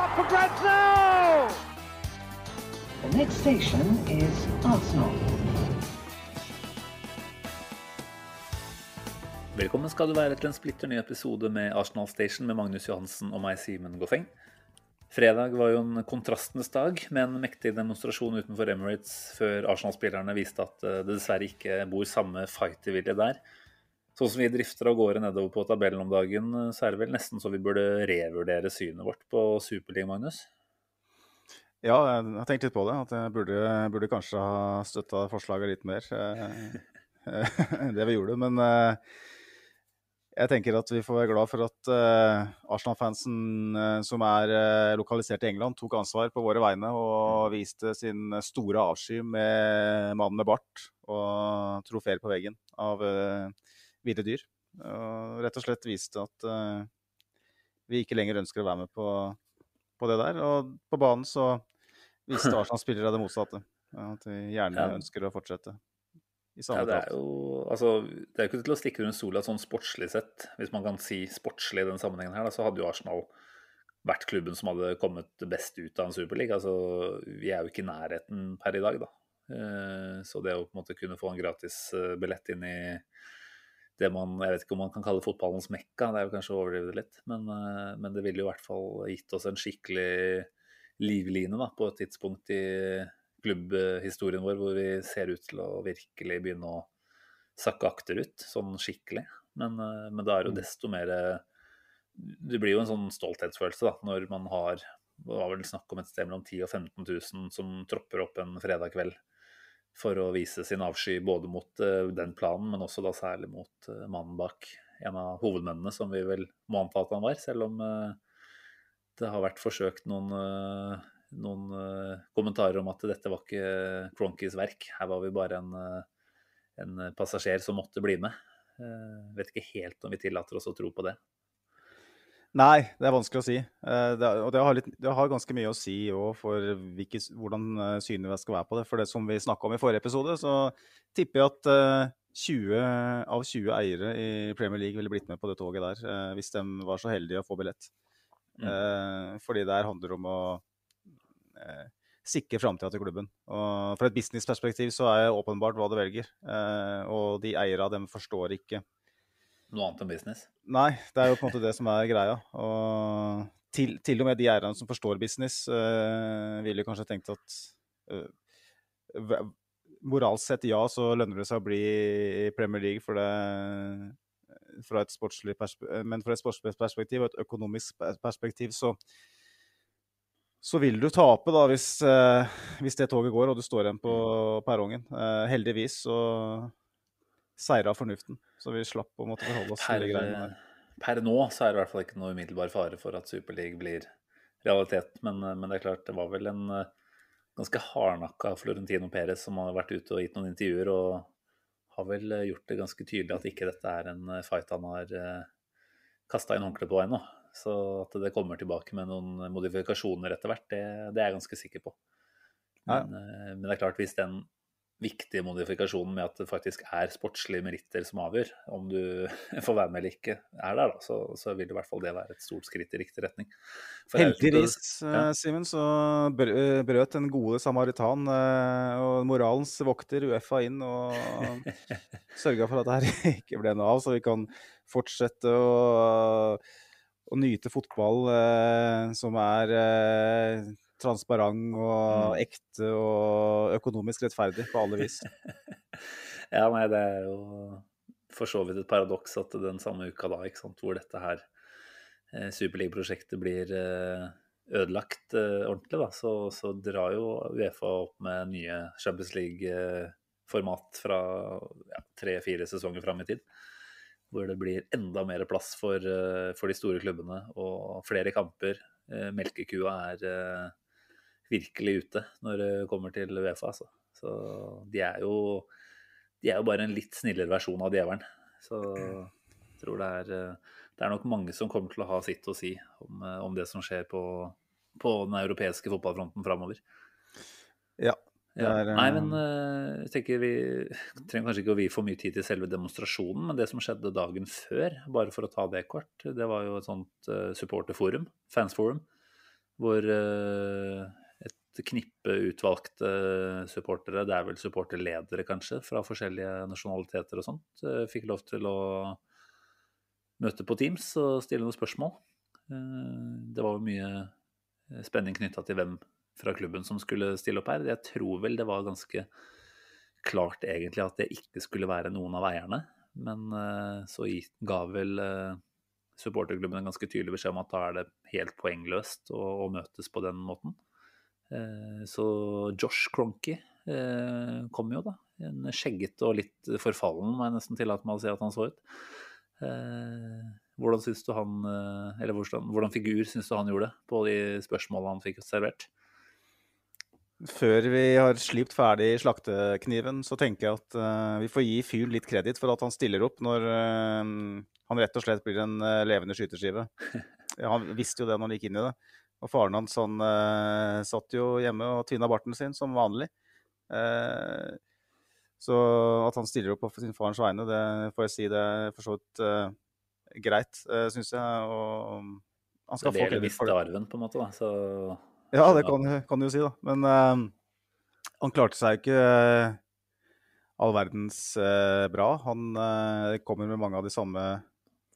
up for grabs now! The next station is Arsenal. Velkommen skal du være til en splitter ny episode med Arsenal Station med Magnus Johansen og meg, Simen Goffeng. Fredag var jo en kontrastenes dag med en mektig demonstrasjon utenfor Emirates før Arsenal-spillerne viste at eh, det dessverre ikke bor samme fightervilje der. Sånn som vi drifter av gårde nedover på tabellen om dagen, eh, så er det vel nesten så vi burde revurdere synet vårt på Superliga, Magnus? Ja, jeg har tenkt litt på det. At jeg burde, burde kanskje ha støtta forslaget litt mer enn det vi gjorde. Men eh, jeg tenker at vi får være glad for at uh, Arsenal-fansen som er lokalisert i England, tok ansvar på våre vegne og viste sin store avsky med mannen med bart og trofeer på veggen av ville dyr. Og rett og slett viste at vi ikke lenger ønsker å være med på, på, det der. Og på banen så viste Arsenal-spillere det motsatte. At de gjerne ja. ønsker å fortsette i samme ja, det er jo altså, det er jo ikke til å stikke under sola sånn sportslig sett, hvis man kan si sportslig i den sammenhengen her, da, så hadde jo Arsenal vært klubben som hadde kommet best ut av en superliga. Altså, vi er jo ikke i nærheten per i dag, da. Eh, så det å på en måte kunne få en gratis eh, billett inn i det man Jeg vet ikke om man kan kalle fotballens mekka, det er jo kanskje å overdrive det litt, men, eh, men, det ville jo i hvert fall gitt oss en skikkelig livline da, på et tidspunkt i klubbhistorien vår hvor vi ser ut til å virkelig begynne å sakke akterut, sånn skikkelig. Men, eh, men da er jo mm. desto mer Det blir jo en sånn stolthetsfølelse da, når man har Det var vel snakk om et sted mellom 10 og 15 000 som tropper opp en fredag kveld for å vise sin avsky både mot uh, den planen, men også da særlig mot uh, mannen bak. En av hovedmennene, som vi vel må anta at han var, selv om uh, det har vært forsøkt noen noen kommentarer om at dette var ikke Cronkys verk. Her var vi bare en, en passasjer som måtte bli med. Uh, vet ikke helt om vi tillater oss å tro på det. Nei, det er vanskelig å si. Det, og det har, litt, det har, ganske mye å si for hvilke, hvordan synet vi skal være på det. For det som vi snakka om i forrige episode, så tipper jeg at 20 av 20 eiere i Premier League ville blitt med på det toget der, hvis de var så heldige å få billett. Mm. Fordi det handler om å eh, sikre framtida til klubben. Og fra et businessperspektiv så er det åpenbart hva du velger. Eh, og de eierne dem forstår ikke Noe annet enn business? Nei, det er jo på en måte det som er greia. Og til, til og med de eierne som forstår business, øh, ville kanskje tenkt at øh, moralsk sett, ja, så lønner det seg å bli i Premier League for det fra et sportslig men fra et sportslig perspektiv og et økonomisk perspektiv så så vil du tape da hvis, eh, hvis, det toget går og du står igjen på perrongen. Eh, heldigvis så seira fornuften, så vi slapp å måtte forholde oss per, til de greiene der. Per nå så er det i hvert fall ikke noe umiddelbar fare for at Superliga blir realitet, men, eh, men, det er klart det var vel en uh, ganske hardnakka Florentino Perez som har vært ute og gitt noen intervjuer og har vel gjort det ganske tydelig at ikke dette er en fight han har kasta inn håndkleet på ennå. Så at det kommer tilbake med noen modifikasjoner etter hvert, det, det er jeg ganske sikker på. Men, ja. Eh, men, det er klart, hvis den viktige modifikasjonen med at det faktisk er sportslige meritter som avgjør om du får være med eller ikke, er der, da, så, så vil i hvert fall det være et stort skritt i riktig retning. Heldigvis, ja. Eh, Simen, så eh, brøt den gode samaritan og moralens vokter Uefa inn og sørga for at det her ikke ble noe av, så vi kan fortsette å å nyte fotball eh, som er eh, transparent og mm. ekte og økonomisk rettferdig på alle vis. ja, nei, det er jo for så vidt et paradoks at den samme uka da, ikke sant, hvor dette her eh, Superliga-prosjektet blir eh, ødelagt eh, ordentlig, da, så, så, drar jo Uefa opp med nye Champions League-format fra ja, tre-fire sesonger fram i tid hvor det blir enda mer plass for, eh, for de store klubbene og flere kamper. Eh, melkekua er eh, virkelig ute når det kommer til Uefa. Altså. Så de er, jo, de er jo bare en litt snillere versjon av djevelen. Så jeg tror det er, det er nok mange som kommer til å ha sitt å si om, om det som skjer på, på den europeiske fotballfronten framover. Ja, ja. Er, Nei, men uh, jeg tenker vi trenger kanskje ikke å vie for mye tid til selve demonstrasjonen, men det som skjedde dagen før, bare for å ta det kort, det var jo et sånt uh, supporterforum, fansforum, hvor knippe utvalgte supportere, det er vel supporterledere kanskje, fra forskjellige nasjonaliteter og sånt, fikk lov til å møte på Teams og stille noen spørsmål. Det var jo mye spenning knytta til hvem fra klubben som skulle stille opp her. Jeg tror vel det var ganske klart egentlig at det ikke skulle være noen av eierne. Men så ga vel supporterklubben en ganske tydelig beskjed om at da er det helt poengløst å møtes på den måten. Eh, så Josh Cronky eh, kom jo, da. En skjeggete og litt forfallen, må jeg nesten tillate meg å si at han så ut. Eh, hvordan synes du han Eller hvordan, hvordan figur syns du han gjorde på de spørsmålene han fikk servert? Før vi har slipt ferdig slaktekniven, så tenker jeg at uh, vi får gi fyren litt kreditt for at han stiller opp når uh, han rett og slett blir en uh, levende skyteskive. han visste jo det når han gikk inn i det. Og faren hans han uh, satt jo hjemme og tyna barten sin som vanlig. Uh, så at han stiller opp på sin farens vegne, det får jeg si det er for så vidt uh, greit, uh, syns jeg. Og han skal få det er det visste arven, på en måte, da. Så, ja, det kan, kan du jo si, da. Men han klarte seg ikke all verdens bra. Han kommer med mange av de samme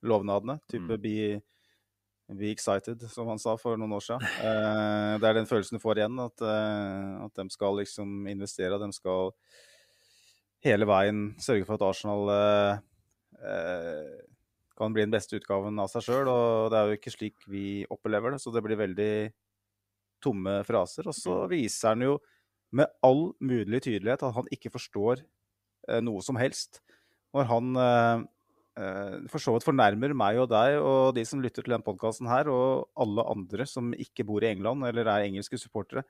lovnadene. Type mm. be, be, excited, som han sa for noen år siden. Eh, det er den følelsen du får igjen, at, eh, at de skal liksom investere. De skal hele veien sørge for at Arsenal eh, eh kan bli den beste utgaven av seg sjøl. Og det er jo ikke slik vi opplever det, så det blir veldig tomme fraser. Og så mm. viser han jo med all mulig tydelighet at han ikke forstår eh, noe som helst. Når han eh, for så vidt fornærmer meg og deg og de som lytter til denne podkasten her, og alle andre som ikke bor i England eller er engelske supportere,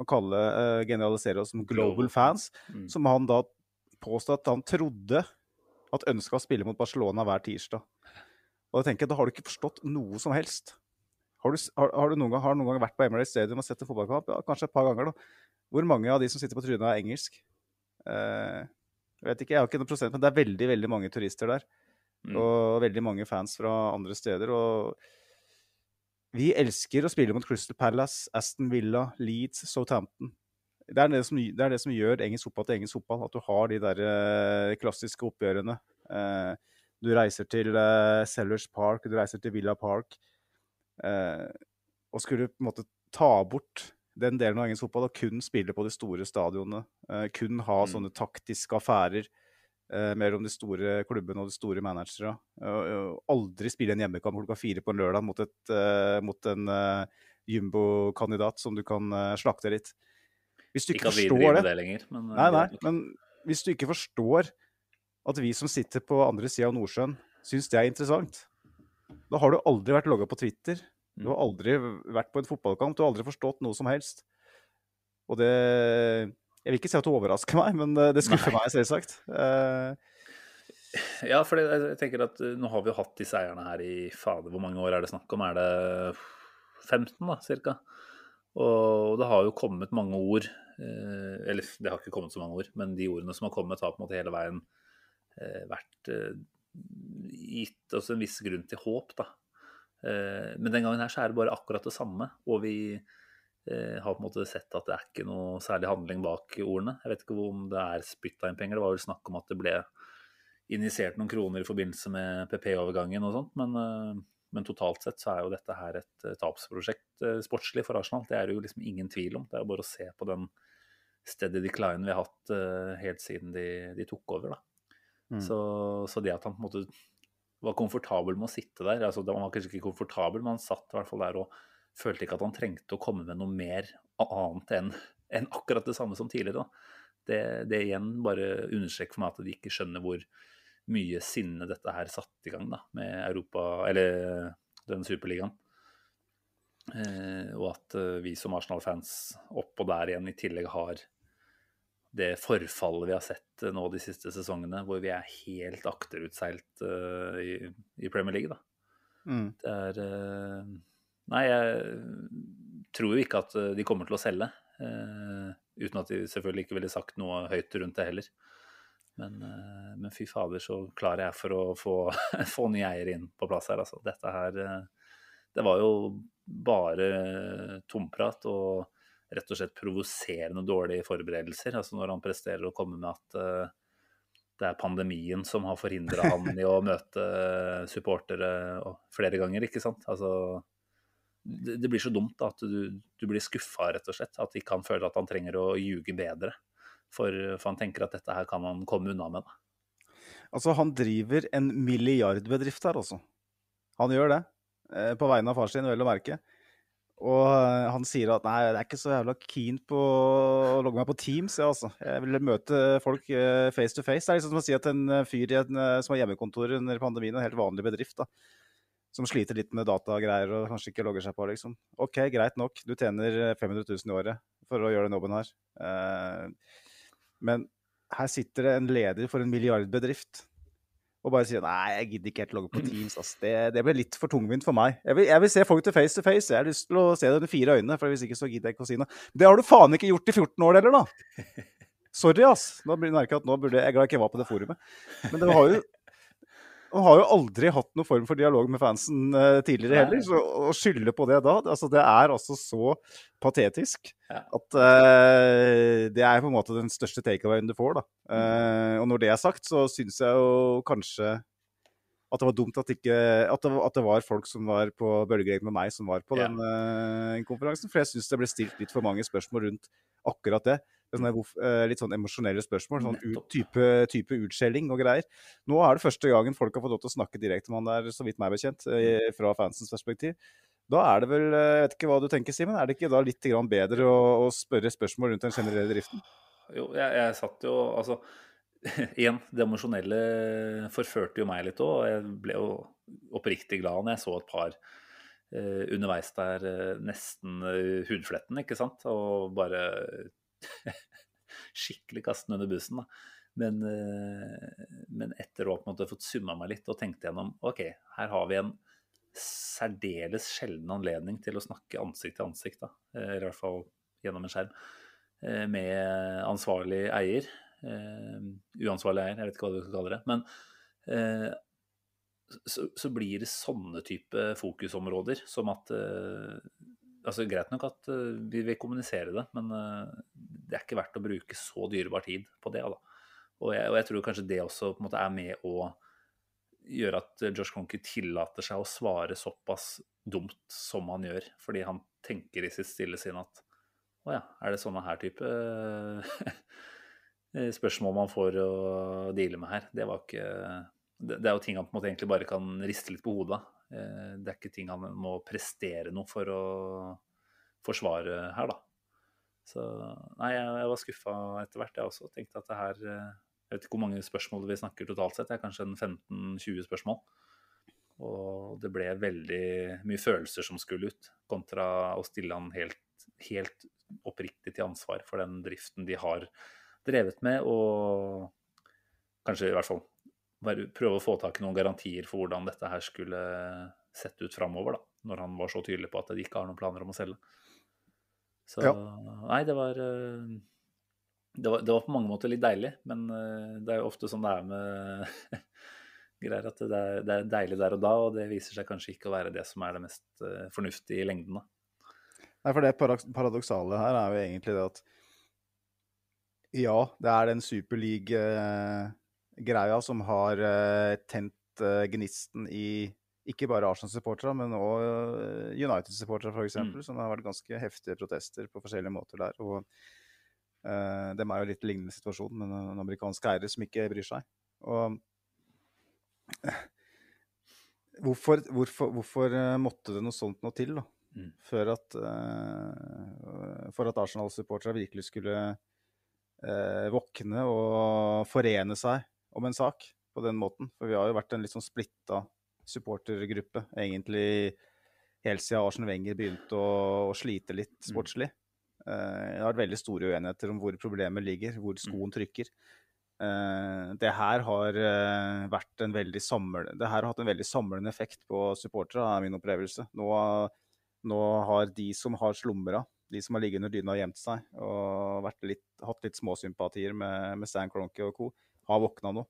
å kalle uh, generalisere oss som global fans, mm. som han da påstod at han trodde at ønska å spille mot Barcelona hver tirsdag. Og Da tenker jeg, da har du ikke forstått noe som helst. Har du, har, har du noen, gang, har noen gang vært på Emirates Stadium og sett en fotballkamp? Ja, kanskje et par ganger, da. Hvor mange av de som sitter på trynet, er engelsk? Uh, jeg vet ikke, jeg har ikke noen prosent, men det er veldig, veldig mange turister der. Mm. Og veldig mange fans fra andre steder. Og vi elsker å spille mot Crystal Palace, Aston Villa, Leeds, Southampton. Det er det som, det er det som gjør engelsk fotball til engelsk fotball. At du har de der eh, klassiske oppgjørene. Eh, du reiser til eh, Sellers Park, du reiser til Villa Park. Eh, og skulle på en måte ta bort den delen av engelsk fotball og kun spille på de store stadionene, kun ha mm. sånne taktiske affærer mellom de store klubbene og de store managere. Uh, aldri spille en hjemmekamp klokka fire på en lørdag mot, et, mot en jumbo-kandidat som du kan slakte litt. Hvis du ikke, ikke forstår det, det lenger, men, nei, nei, men hvis du ikke forstår at vi som sitter på andre sida av Nordsjøen, syns det er interessant, da har du aldri vært logga på Twitter. Du har mm. aldri vært på en fotballkamp. Du har aldri forstått noe som helst. Og det jeg vil ikke si at det overrasker meg, men eh, det skuffer meg selvsagt. Uh... Ja, for jeg tenker at eh, nå har vi jo hatt disse eierne her i fader, hvor mange år er det snakk om? Er det 15, da, cirka? Og det har jo kommet mange ord, eller det har ikke kommet så mange ord, men de ordene som har kommet, har på en måte hele veien vært gitt oss en viss grunn til håp, da. Men den gangen her så er det bare akkurat det samme. Og vi, Eh, har på en måte sett at det er ikke noe særlig handling bak ordene. Jeg vet ikke om det er spytta inn penger. Det var vel snakk om at det ble injisert noen kroner i forbindelse med PP-overgangen og sånt, men, eh, men, totalt sett så er jo dette her et eh, tapsprosjekt sportslig for Arsenal. Det er det jo liksom ingen tvil om. Det er jo bare å se på den steady decline vi har hatt helt siden de, de tok over, da. Mm. Så, så, det at han på en måte var komfortabel med å sitte der altså Han var kanskje ikke komfortabel, men han satt i hvert fall der og følte ikke at han trengte å komme med noe mer annet enn, en akkurat det samme som tidligere. Det, det, igjen bare understreker for meg at de ikke skjønner hvor mye sinne dette her satte i gang da, med Europa, eller den superligaen. Eh, og at eh, vi som Arsenal-fans oppå der igjen i tillegg har det forfallet vi har sett nå de siste sesongene, hvor vi er helt akterutseilt uh, i, i, Premier League. Da. Mm. Det er uh, Nei, jeg tror jo ikke at eh, de kommer til å selge. Uh, uten at de selvfølgelig ikke ville sagt noe høyt rundt det heller. Men, uh, men fy fader, så klar jeg er for å få, få nye eiere inn på plass her. Altså. Dette her det var jo bare tomprat og rett og slett provoserende dårlige forberedelser. Altså når han presterer å komme med at uh, det er pandemien som har forhindra han i å møte supportere flere ganger, ikke sant. Altså det, det blir så dumt da, at du, du blir skuffa, rett og slett. At ikke han føler at han trenger å ljuge bedre. For, for, han tenker at dette her kan han komme unna med. Altså, han driver en milliardbedrift her, altså. Han gjør det. Eh, på vegne av far sin, vel å merke. Og eh, han sier at nei, jeg er ikke så jævla keen på å logge meg på Teams. Ja, altså. Jeg vil møte folk eh, face to face. Det er liksom som å si at en fyr en, som har hjemmekontor under pandemien, en helt vanlig bedrift, da, som sliter litt med datagreier og kanskje ikke logger seg på, liksom. OK, greit nok, du tjener 500 000 i året for å gjøre den jobben her. Men her sitter det en leder for en milliardbedrift og bare sier nei, jeg gidder ikke helt logge på Teams. Ass. Det, det ble litt for tungvint for meg. Jeg vil, jeg vil, se folk til face to face. Jeg har lyst til å se det under fire øyne, for hvis ikke så gidder jeg ikke å si noe. Det har du faen ikke gjort i 14 år heller, da! Sorry, ass. Nå merker jeg at nå burde Jeg jeg glad jeg ikke var på det forumet. Men det har jo han har jo aldri hatt noen form for dialog med fansen uh, tidligere heller. Så å skylde på det da, altså det er altså så patetisk at uh, det er på en måte den største takeawayen du får. da. Uh, og når det er sagt, så syns jeg jo kanskje at det var dumt at, ikke, at, det, at det var folk som var på bølgelengde med meg, som var på den konferansen. For jeg syns det ble stilt litt for mange spørsmål rundt akkurat det sånne, eh, litt sånn emosjonelle spørsmål. Sånn ut, type, type, utskjelling og greier. Nå er det første gangen folk har fått lov til å snakke direkte med han der, så vidt meg bekjent, eh, fra fansens perspektiv. Da er det vel eh, Jeg vet ikke hva du tenker, Simen. Er det ikke da litt bedre å, å, spørre spørsmål rundt den generelle driften? Jo, jeg, jeg satt jo Altså, igjen, det emosjonelle forførte jo meg litt òg. Og jeg ble jo oppriktig glad når jeg så et par eh, underveis der nesten uh, hudfletten, ikke sant. Og bare skikkelig kaste under bussen. da. Men, eh, men, etter å ha fått summa meg litt og tenkt gjennom OK, her har vi en særdeles sjelden anledning til å snakke ansikt til ansikt, da. eller i hvert fall gjennom en skjerm, eh, med ansvarlig eier. Uansvarlig eier, jeg vet ikke hva du skal kalle det. Men så, blir det sånne type fokusområder som at altså Greit nok at uh, vi vil kommunisere det, men uh, det er ikke verdt å bruke så dyrebar tid på det. Da. Og jeg, og jeg tror kanskje det også måte er med å gjøre at Josh Conkey tillater seg å svare såpass dumt som han gjør, fordi han tenker i sitt stille sinn at å ja, er det sånne her type spørsmål man får å deale med her? Det var ikke det er jo ting han på en måte egentlig bare kan riste litt på hodet av. Eh, det er ikke ting han må prestere noe for å forsvare her, da. Så nei, jeg, var skuffa etter hvert, jeg også. Tenkte at det her eh, Jeg vet ikke hvor mange spørsmål vi snakker totalt sett, det er kanskje en 15-20 spørsmål. Og det ble veldig mye følelser som skulle ut, kontra å stille han helt, helt oppriktig til ansvar for den driften de har drevet med, og kanskje i hvert fall prøve å få tak i noen garantier for hvordan dette her skulle sett ut framover, da, når han var så tydelig på at de ikke har noen planer om å selge. Så ja. nei, det var, eh, det var, det var på mange måter litt deilig, men eh, det er jo ofte sånn det er med greier, at det er, det er, deilig der og da, og det viser seg kanskje ikke å være det som er det mest eh, fornuftige i lengden. da. Nei, for det paradoksale her er jo egentlig det at ja, det er den superleague greia som har uh, tent uh, gnisten i ikke bare Arsenal-supportere, men òg uh, United-supportere, f.eks., mm. som har vært ganske heftige protester på forskjellige måter der. og uh, De er jo litt lignende situasjon, men en amerikansk eier som ikke bryr seg. Og hvorfor, hvorfor, hvorfor måtte det noe sånt noe til, da? Mm. Før at, for at Arsenal-supportere virkelig skulle våkne og forene seg om en sak på den måten. For vi har jo vært en litt sånn splitta supportergruppe egentlig helt siden Arsen Wenger begynte å, å slite litt mm. sportslig. Uh, det har vært veldig store uenigheter om hvor problemet ligger, hvor mm. skoen trykker. Uh, det her har uh, vært en veldig samlende, det her har hatt en veldig samlende effekt på supportere, er min opplevelse. Nå, nå har de som har slumra, de som har ligget under dyna og gjemt seg og litt, hatt litt småsympatier med, med Stan Cronky og co., har våkna nå.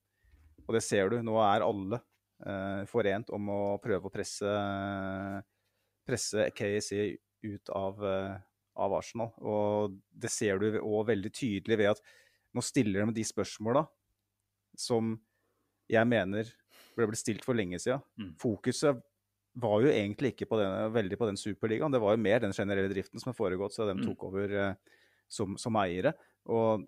Og det ser du. Nå er alle eh, forent om å prøve å presse, presse KSC ut av, av Arsenal. Og det ser du òg veldig tydelig ved at nå stiller de med de spørsmåla som jeg mener ble blitt stilt for lenge siden. Mm. Fokuset var jo egentlig ikke på denne, veldig på den superligaen. Det var jo mer den generelle driften som har foregått siden de mm. tok over eh, som, som, eiere. Og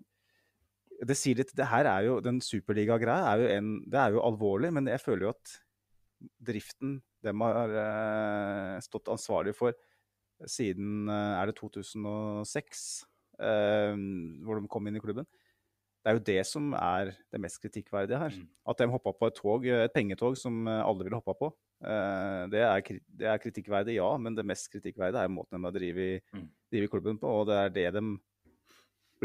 det sier litt Det her er jo Den superligagreia er Det er jo alvorlig, men jeg føler jo at driften de har eh, stått ansvarlig for siden eh, Er det 2006, eh, hvor de kom inn i klubben? Det er jo det som er det mest kritikkverdige her. Mm. At de hoppa på et tog, et pengetog som alle ville hoppa på. Eh, det er, det er, kritikkverdig, ja, men det mest kritikkverdige er måten de har drevet mm. klubben på. Og det er det de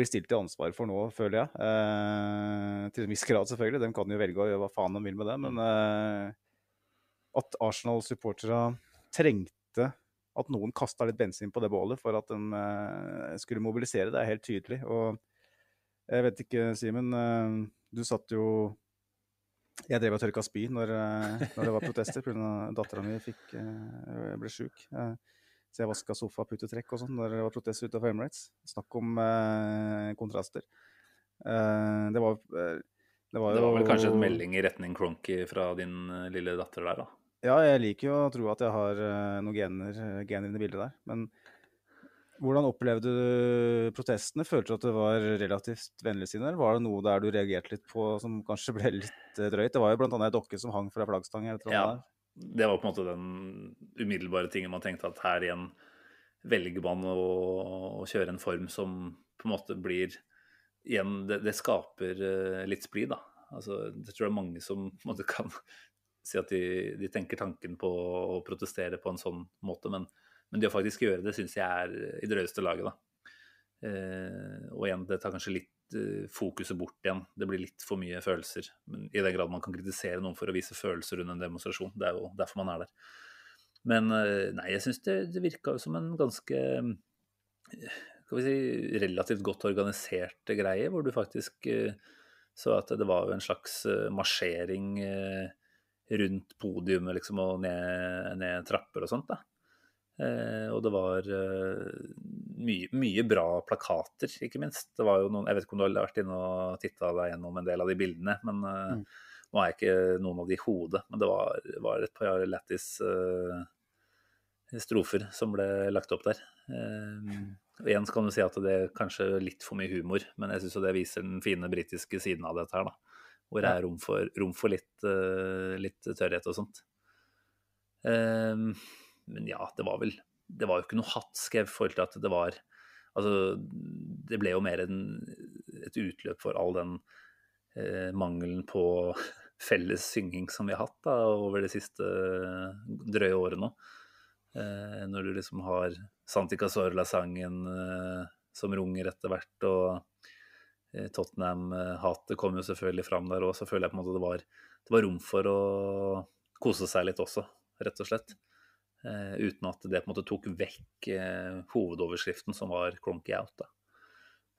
blir stilt til ansvar for nå, føler jeg. Eh, til en viss grad, selvfølgelig. De kan jo velge å gjøre hva faen de vil med det. Men eh, at Arsenal-supporterne trengte at noen kasta litt bensin på det bålet for at de eh, skulle mobilisere, det er helt tydelig. Og jeg vet ikke, Simen. Eh, du satt jo Jeg drev og tørka spy når, eh, når det var protester pga. dattera mi eh, ble sjuk. Så jeg vaska sofa, puttetrekk og sånn når det var protester utenfor Emirates. Snakk om eh, kontraster. Eh, det, var, det var jo Det var vel kanskje en melding i retning Cronky fra din lille datter der, da? Ja, jeg liker jo å tro at jeg har noen gener, gener inne i bildet der. Men hvordan opplevde du protestene? Følte du at det var relativt vennligsinnet, eller var det noe der du reagerte litt på som kanskje ble litt eh, drøyt? Det var jo bl.a. ei dokke som hang fra flaggstanga. Ja, det var på en måte den umiddelbare tingen man tenkte at her igjen velger man å, å kjøre en form som på en måte blir igjen Det, det skaper uh, litt splid, da. Altså, det tror jeg er mange som måte kan si at de, de tenker tanken på å protestere på en sånn måte, men men det å faktisk gjøre det syns jeg er i drøyeste laget, da. Eh, og igjen, det tar kanskje litt eh, fokuset bort igjen. Det blir litt for mye følelser. Men I den grad man kan kritisere noen for å vise følelser under en demonstrasjon. Det er jo derfor man er der. Men eh, nei, jeg syns det, det virka som en ganske skal vi si, relativt godt organisert greie, hvor du faktisk så at det var en slags marsjering rundt podiumet liksom, og ned, ned trapper og sånt. da. Eh, og det var eh, mye, mye, bra plakater, ikke minst. Det var jo noen, Jeg vet ikke om du har vært inne og titta deg gjennom en del av de bildene. men eh, mm. Nå er jeg ikke noen av de i hodet, men det var, var et par lættis uh, strofer som ble lagt opp der. Uh, igjen kan du si at det er kanskje litt for mye humor, men jeg syns det viser den fine britiske siden av dette her. da, Hvor det er rom for, rom for litt, uh, litt, tørrhet og sånt. Uh, men ja, det var vel Det var jo ikke noe hatsk. Jeg følte at det var Altså, det ble jo mer en, et utløp for all den eh, mangelen på felles synging som vi har hatt da, over de siste drøye årene nå. Eh, når du liksom har Santi Sorla-sangen eh, som runger etter hvert, og eh, Tottenham-hatet kom jo selvfølgelig fram der òg, så føler jeg på en måte det var, det var rom for å kose seg litt også, rett og slett. Uh, uten at det på en måte tok vekk uh, hovedoverskriften, som var 'Cronky out'. Da.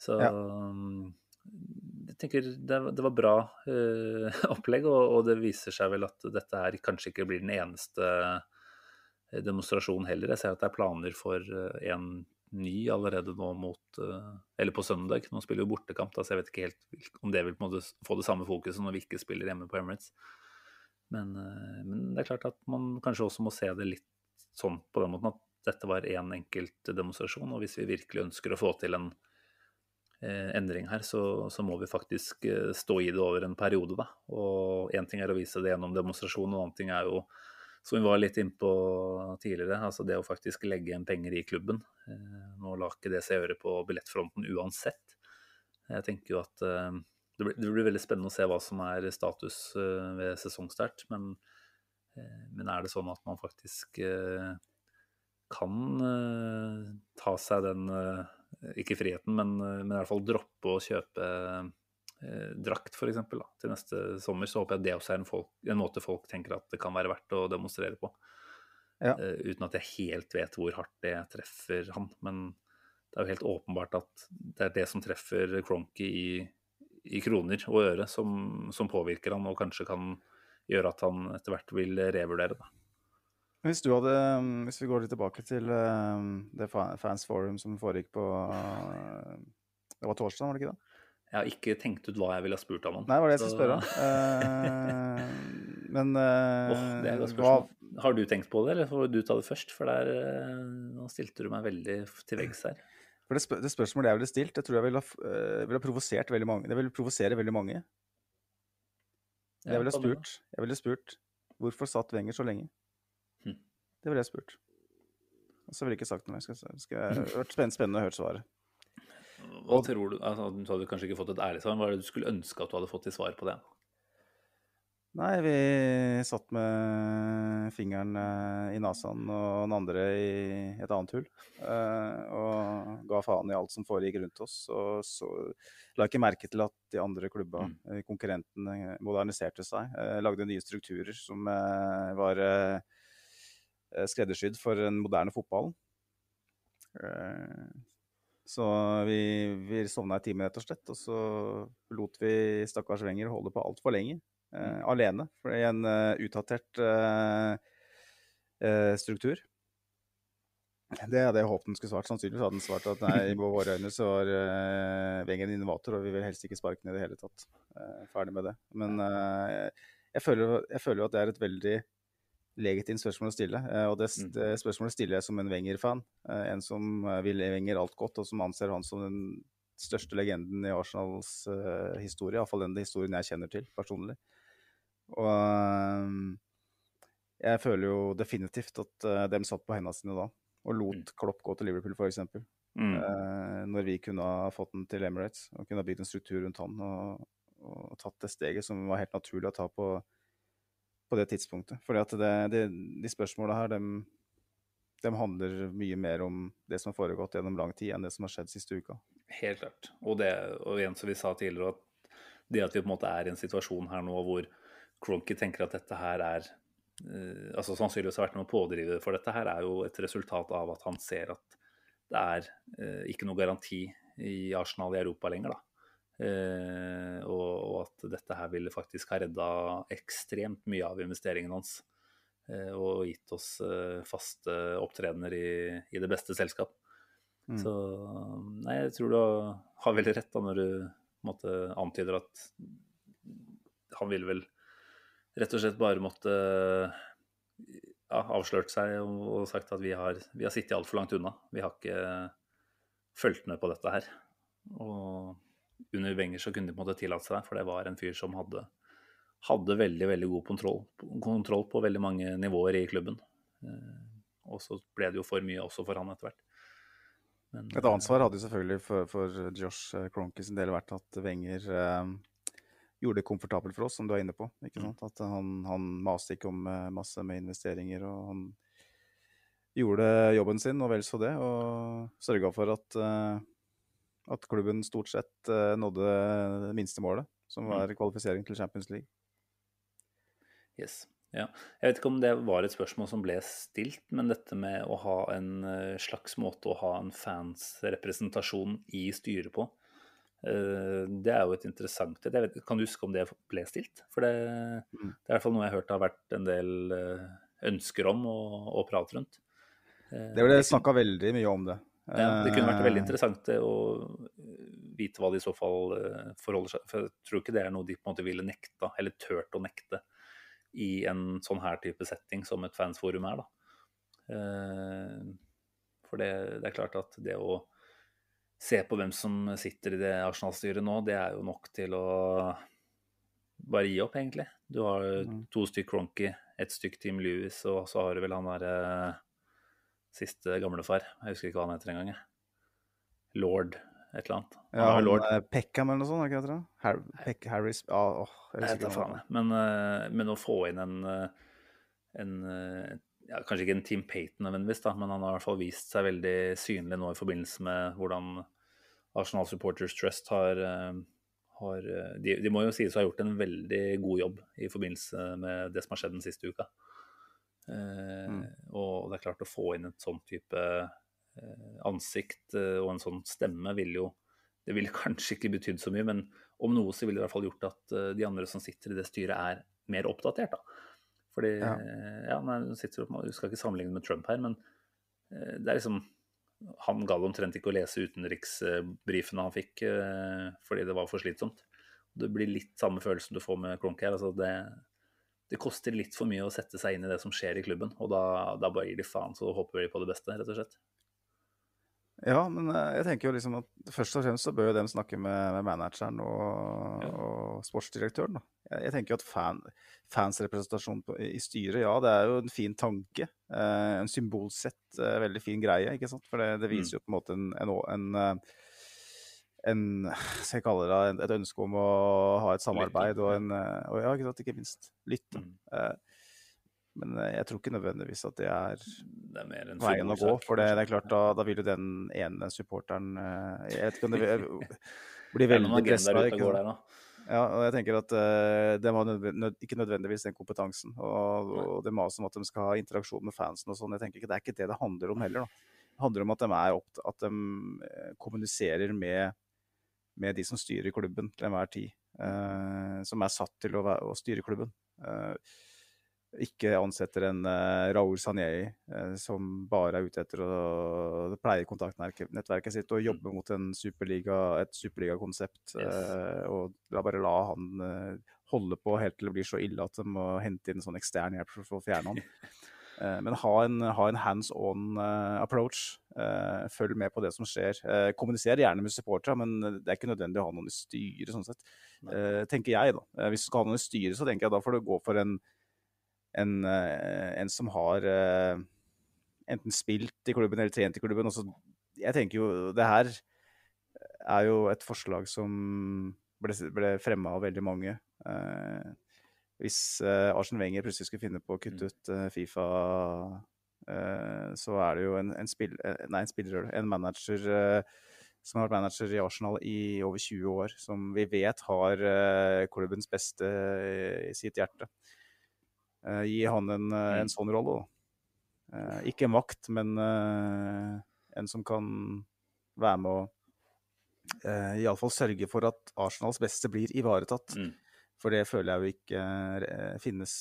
Så ja. um, jeg tenker det, det var bra uh, opplegg, og, og, det viser seg vel at dette her kanskje ikke blir den eneste demonstrasjonen heller. Jeg ser at det er planer for en ny allerede nå mot Eller på søndag. Nå spiller vi bortekamp, da, så jeg vet ikke helt om det vil på en måte få det samme fokuset når vi ikke spiller hjemme på Emirates. Men, men det er klart at man kanskje også må se det litt sånn på den måten at dette var én enkelt demonstrasjon. Og hvis vi virkelig ønsker å få til en eh, endring her, så, så, må vi faktisk eh, stå i det over en periode, da. Og én ting er å vise det gjennom demonstrasjonen, og en annen ting er jo, som vi var litt innpå tidligere, altså det å faktisk legge igjen penger i klubben. Eh, nå lar ikke det seg gjøre på billettfronten uansett. Jeg tenker jo at eh, det blir, det blir, veldig spennende å se hva som er status eh, ved sesongstart. men men er det sånn at man faktisk eh, kan eh, ta seg den Ikke friheten, men, men i hvert fall droppe å kjøpe drakt, f.eks. Til neste sommer, så håper jeg det også er en, folk, en, måte folk tenker at det kan være verdt å demonstrere på. Ja. Uh, uten at jeg helt vet hvor hardt det treffer han. Men det er jo helt åpenbart at det er det som treffer Cronky i, i kroner og øre, som, som, påvirker han og kanskje kan gjøre at han etter hvert vil revurdere Da. Hvis du hadde Hvis vi går litt tilbake til det Fans Forum som foregikk på Det var torsdag, var det ikke det? Jeg har ikke tenkt ut hva jeg ville ha spurt ham om. Nei, det var det jeg skulle spørre om. men oh, det er hva, Har du tenkt på det, eller får du ta det først? For der, nå stilte du meg veldig til veggs her. For det, spør det, spørsmålet jeg ville stilt, det tror jeg ville ha, uh, ha provosert veldig mange. Det ville provosere veldig mange. Jeg ville spurt, jeg ville spurt hvorfor satt Wenger så lenge? Hm. Det ville jeg spurt. Og så ville jeg ikke sagt noe. Skal, skal jeg hørt spennende, spennende å høre svaret. Hva og, tror du, altså, Du hadde kanskje ikke fått et ærlig svar, hva er det du skulle ønske at du hadde fått til svar på det? Nei, vi satt med fingeren eh, i nesen og den andre i et annet hull. Eh, og ga faen i alt som foregikk rundt oss. Og så la ikke merke til at de andre klubba, mm. Eh, konkurrentene, moderniserte seg. Lagde nye strukturer som var skreddersydd for den moderne fotballen. Så vi, vi sovna i timen, rett og slett. Og så lot vi stakkars Wenger holde på altfor lenge uh, alene. Er en uh, utdatert uh, struktur. Det hadde jeg håpet den skulle svart. Sannsynligvis hadde den svart at nei, i våre øyne så var uh, Wengen en innovator, og vi vil helst ikke sparke ned i det hele tatt. ferdig med det. Men jeg føler, jeg føler at det er et veldig legitimt spørsmål å stille. og det, mm. det spørsmålet stiller jeg som en Wenger-fan. en som vil Wenger alt godt, og som anser han som den største legenden i Arsenals historie. Iallfall den historien jeg kjenner til personlig. Og ehm, jeg føler jo definitivt at uh, dem satt på hendene sine da, og lot mm. Klopp gå til Liverpool, f.eks. Mm. Uh, når vi kunne ha fått den til Emirates og kunne ha bygd en struktur rundt han og, og, tatt det steget som var helt naturlig å ta på, på det tidspunktet. Fordi at det, det, de spørsmåla her, dem, de handler mye mer om det som har foregått gjennom lang tid, enn det som har skjedd siste uka. Helt klart. Og, det, og igjen som vi sa tidligere, at det at vi på en måte er i en situasjon her nå hvor Cronky tenker at dette her er uh, altså Sannsynligvis har vært noen pådriver for dette her, er jo et resultat av at han ser at det er uh, ikke noe garanti i Arsenal i Europa lenger. da. Uh, og, og, at dette her ville faktisk ha redda ekstremt mye av investeringen hans. og gitt oss faste opptredener i, i, det beste selskap. Mm. Så nei, jeg tror du har veldig rett da når du måtte, antyder at han ville vel rett og slett bare måtte ja, avslørt seg og, sagt at vi har, vi har sittet altfor langt unna. Vi har ikke fulgt med på dette her. Og under Wenger så kunne de på en måte tillate seg det, for det var en fyr som hadde, hadde veldig veldig god kontroll, kontroll, på veldig mange nivåer i klubben. Eh, og så ble det jo for mye også for han etter hvert. Men, Et ansvar hadde jo selvfølgelig for, for Josh Cronky sin del vært at Wenger eh, gjorde det komfortabelt for oss, som du er inne på. ikke mm. sant? At han, han maste ikke om eh, masse med investeringer. og han gjorde jobben sin, og vel så det, og sørga for at, uh, at, klubben stort sett uh, nådde det minste som mm. var kvalifisering til Champions League. Yes. Ja. Jeg vet ikke om det var et spørsmål som ble stilt, men dette med å ha en slags måte å ha en fansrepresentasjon i styret på, Eh, det er jo et interessant vet, Kan du huske om det ble stilt? For det, mm. det er i hvert fall noe jeg har hørt det har vært en del eh, ønsker om og, og prat rundt. Eh, det ble snakka veldig mye om det. Ja, det kunne vært veldig interessant å vite hva de i så fall forholder seg For jeg tror ikke det er noe de på en måte ville nekta, eller turt å nekte, i en sånn her type setting som et fansforum er. da. For det, det er klart at det å se på hvem som sitter i det Arsenal-styret nå, det er jo nok til å bare gi opp, egentlig. Du har mm. to stykk Cronky, ett stykk Team Lewis, og så har du vel han derre uh, siste gamlefar. Jeg husker ikke hva han heter engang. Lord et eller annet. Han ja, Lord. Peckham eller noe sånt, er ikke det? Har Peck Harris ah, oh, Jeg vet ikke faen. Men, uh, men å få inn en, en, en ja, Kanskje ikke en Team Payton nødvendigvis, da, men han har i hvert fall vist seg veldig synlig nå i forbindelse med hvordan Arsenal Supporters Trust har, eh, har eh, de, de, må jo sies å ha gjort en veldig god jobb i forbindelse med det som har skjedd den siste uka. Eh, mm. Og det er klart å få inn et sånn type ansikt og en sånn stemme vil jo Det ville kanskje ikke betydd så mye, men om noe så ville det i hvert fall gjort at de andre som sitter i det styret, er mer oppdatert. da. Fordi ja, ja nei, sitter, du skal ikke sammenligne med Trump her, men det er liksom Han gadd omtrent ikke å lese utenriksbrifene han fikk fordi det var for slitsomt. Det blir litt samme følelsen du får med Cronky her. altså det det koster litt for mye å sette seg inn i det som skjer i klubben. Og da, da bare gir de faen, så håper de på det beste, rett og slett. Ja, men eh, jeg tenker jo liksom at først og fremst så bør jo dem snakke med, med manageren og, ja. og, sportsdirektøren. da. Jeg, jeg tenker jo at fan, fansrepresentasjon i styret, ja, det er jo en fin tanke. Eh, en symbolsett, eh, veldig fin greie, ikke sant. For det, det viser mm. jo på en måte en, en, en eh, en skal jeg kalle det, et ønske om å ha et samarbeid og en eh, og ja, ikke, sant, ikke minst lytte. Mm. Eh, men eh, jeg tror ikke nødvendigvis at det er, det er veien å gå. For det, det, er klart, da, da, vil jo den ene supporteren Jeg vet ikke om det blir veldig pressa. Ja, og jeg tenker at uh, de har nødvendig, ikke nødvendigvis den kompetansen. Og, og det maset om at de skal ha interaksjon med fansen og sånn. jeg tenker ikke Det er ikke det det handler om heller. da. Det handler om at de, er opp, at de kommuniserer med med de som styrer klubben til enhver tid. Uh, som er satt til å, å styre klubben. Uh, ikke ansetter en uh, Raoul Sanjei som bare er ute etter å pleie kontaktnettverket sitt og jobbe mot superliga, et superligakonsept. Yes. og la bare la han holde på helt til det blir så ille at de må hente inn en sånn ekstern hjelp for å fjerne han. Eh, men ha en, ha en hands on eh, approach. Eh, følg med på det som skjer. kommuniser gjerne med supportere, men det er ikke nødvendig å ha noen i styret, sånn sett. tenker jeg, da. Hvis du skal ha noen i styret, så tenker jeg da får du gå for en, en, en som har enten spilt i klubben eller trent i klubben. Også, jeg tenker jo det her er jo et forslag som ble, ble fremma av veldig mange. Eh, hvis eh, Arsen Wenger plutselig skulle finne på å kutte mm. ut eh, Fifa, uh, så er det jo en, en, spill, nei, en spiller, en manager som har vært manager i Arsenal i over 20 år, som vi vet har klubbens beste i sitt hjerte. Gi han en, en mm. sånn rolle, da. ikke makt, men en som kan være med å uh, iallfall sørge for at Arsenals beste blir ivaretatt. Mm. For det føler jeg jo ikke eh, finnes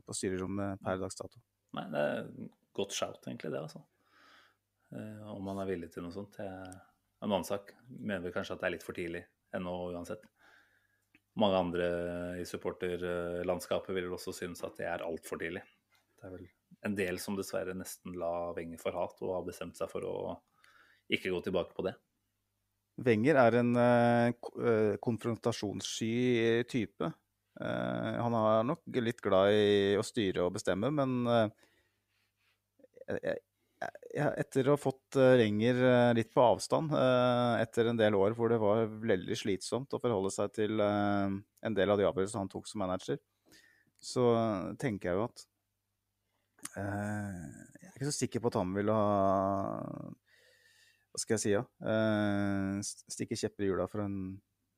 på styrerommet per dags dato. Nei, det er godt shout, egentlig, det, altså. Eh, om man er villig til noe sånt. Det er en annen sak. Mener vi kanskje at det er litt for tidlig ennå, uansett. Mange andre i supporterlandskapet vil også synes at det er altfor tidlig. Det er vel en del som dessverre nesten la Wenger for hat og har bestemt seg for å ikke gå tilbake på det. Wenger er en uh, konfrontasjonssky type. Uh, han er nok litt glad i å styre og bestemme, men jeg, jeg, etter å ha fått Renger litt på avstand etter en del år hvor det var veldig slitsomt å forholde seg til en del av de avgjørelsene han tok som manager, så tenker jeg jo at Jeg er ikke så sikker på at han ville ha hva skal jeg si, ja, uh, stikke kjepper i hjula for en,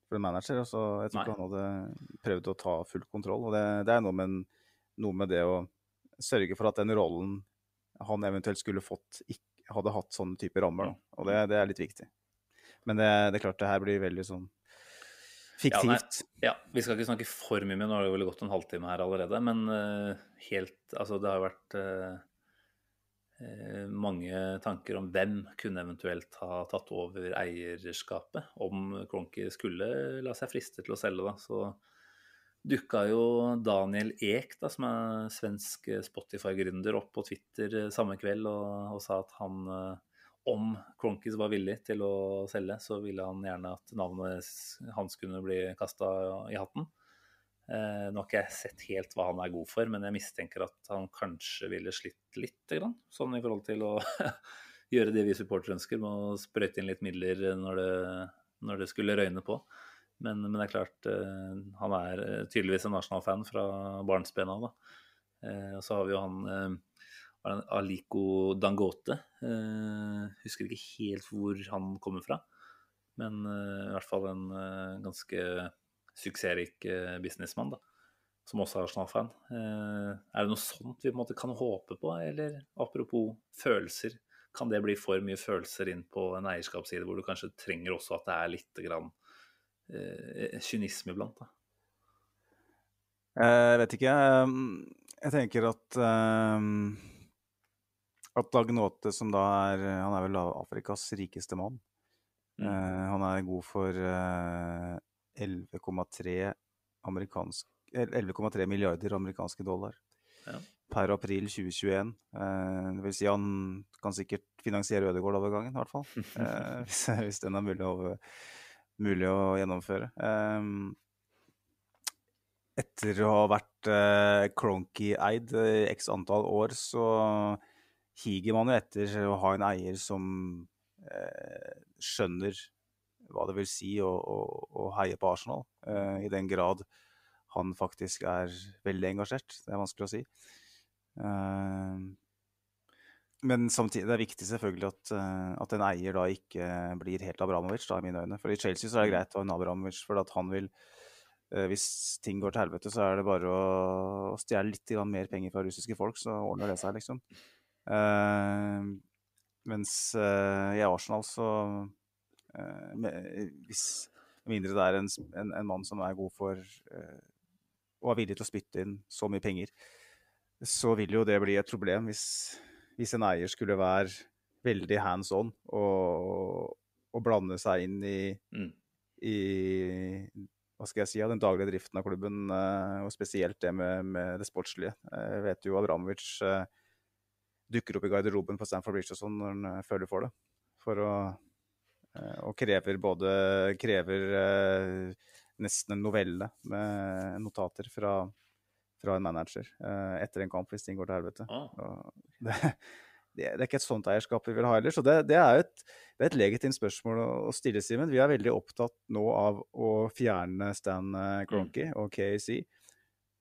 for en manager. Altså, jeg tror ikke han hadde prøvd å ta full kontroll. og Det, det er noe med, noe med, det å sørge for at den rollen han eventuelt skulle fått, hadde hatt sånne typer rammer. Da. Og det, det, er litt viktig. Men det, det, er klart det her blir veldig sånn fiktivt. Ja, ja, vi skal ikke snakke for mye, men nå har det vel gått en halvtime her allerede. Men uh, helt Altså, det har jo vært uh, mange tanker om hvem kunne eventuelt ha tatt over eierskapet om Cronky skulle la seg friste til å selge. Da. Så dukka jo Daniel Ek, da, som er svensk Spotify-gründer, opp på Twitter eh, samme kveld og, og sa at han, eh, om Cronkis var villig til å selge, så ville han gjerne at navnet hans kunne bli kasta i hatten. Eh, nå har ikke jeg sett helt hva han er god for, men jeg mistenker at han kanskje ville slitt litt. Sånn i forhold til å gjøre det vi supportere ønsker, med å sprøyte inn litt midler når det, når det skulle røyne på. Men, men, det er klart, eh, han er eh, tydeligvis en Arsenal-fan fra barnsben av. Og så har vi jo han Aliko Dangote. Husker ikke helt hvor han kommer fra, men i hvert fall en ganske suksessrik eh, businessmann, da, som også er Arsenal-fan. Eh, er det noe sånt vi på en måte kan håpe på, eller apropos følelser, kan det bli for mye følelser inn på en eierskapsside hvor du kanskje trenger også at det er litt grann eh, kynisme iblant? da? Jeg vet ikke. Jeg tenker at at Dag Nåte, som da er Han er vel Afrikas rikeste mann. Mm. Han er god for uh, 11,3 11,3 milliarder amerikanske dollar ja. per april 2021. Uh, det vil si han kan sikkert finansiere Ødegård-overgangen, i hvert fall. hvis, hvis, den er mulig å, mulig å gjennomføre. Um, etter å ha vært uh, Cronky-eid i x antall år, så higer man jo etter å ha en eier som uh, skjønner hva det vil si å, å, å heie på Arsenal, uh, i den grad han faktisk er veldig engasjert. Det er vanskelig å si. Men samtidig, det er viktig selvfølgelig at, at en eier da ikke blir helt Abramovic, da, i mine øyne. For i Chelsea så er det greit å ha en Abramovic, for at han vil Eh, hvis ting går til helvete, så er det bare å stjele litt mer penger fra russiske folk, så ordner det seg, liksom. Uh, mens uh, i Arsenal så uh, med, Hvis mindre det er en, en, en, mann som er god for og er villig til å spytte inn så mye penger, så vil jo det bli et problem hvis, hvis en eier skulle være veldig hands on og, og blande seg inn i, mm. i hva skal jeg si, den daglige driften av klubben, eh, og spesielt det med, med det sportslige. Jeg vet jo Abramovic eh, dukker opp i garderoben på Stanford Bridge og sånn når han eh, føler for det. For å, og krever både krever nesten en novelle med notater fra, fra en manager etter en kamp hvis ting går til helvete. Ah. Det, det, det, er ikke et sånt eierskap vi vil ha heller. Så det, det er et, det er et legitimt spørsmål å stille, Simen. Vi er veldig opptatt nå av å fjerne Stan eh, Cronky mm. og KAC.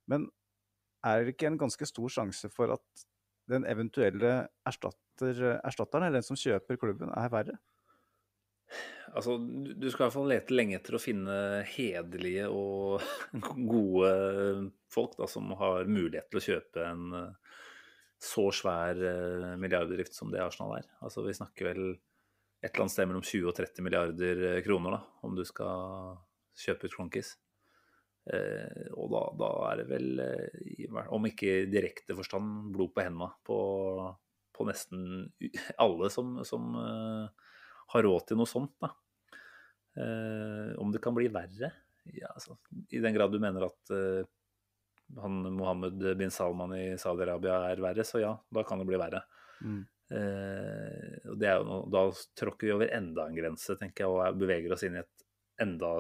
Men er det ikke en ganske stor sjanse for at den eventuelle erstatter, erstatteren, eller den som kjøper klubben, er verre? Altså, du skal i hvert fall lete lenge etter å finne hederlige og gode folk da, som har mulighet til å kjøpe en så svær eh, milliardbedrift som det Arsenal er. Altså Vi snakker vel et eller annet sted mellom 20 og 30 milliarder eh, kroner da, om du skal kjøpe ut Cronkis. Eh, og da, da, er det vel, eh, om ikke i direkte forstand, blod på hendene på, på nesten alle som, som eh, har råd til noe sånt. da. Eh, om det kan bli verre? Ja, altså, I den grad du mener at han Mohammed bin Salman i Saudi-Arabia er verre, så ja, da kan det bli verre. Mm. Eh, og er noe, Da tråkker vi over enda en grense, tenker jeg, og beveger oss inn i et, enda,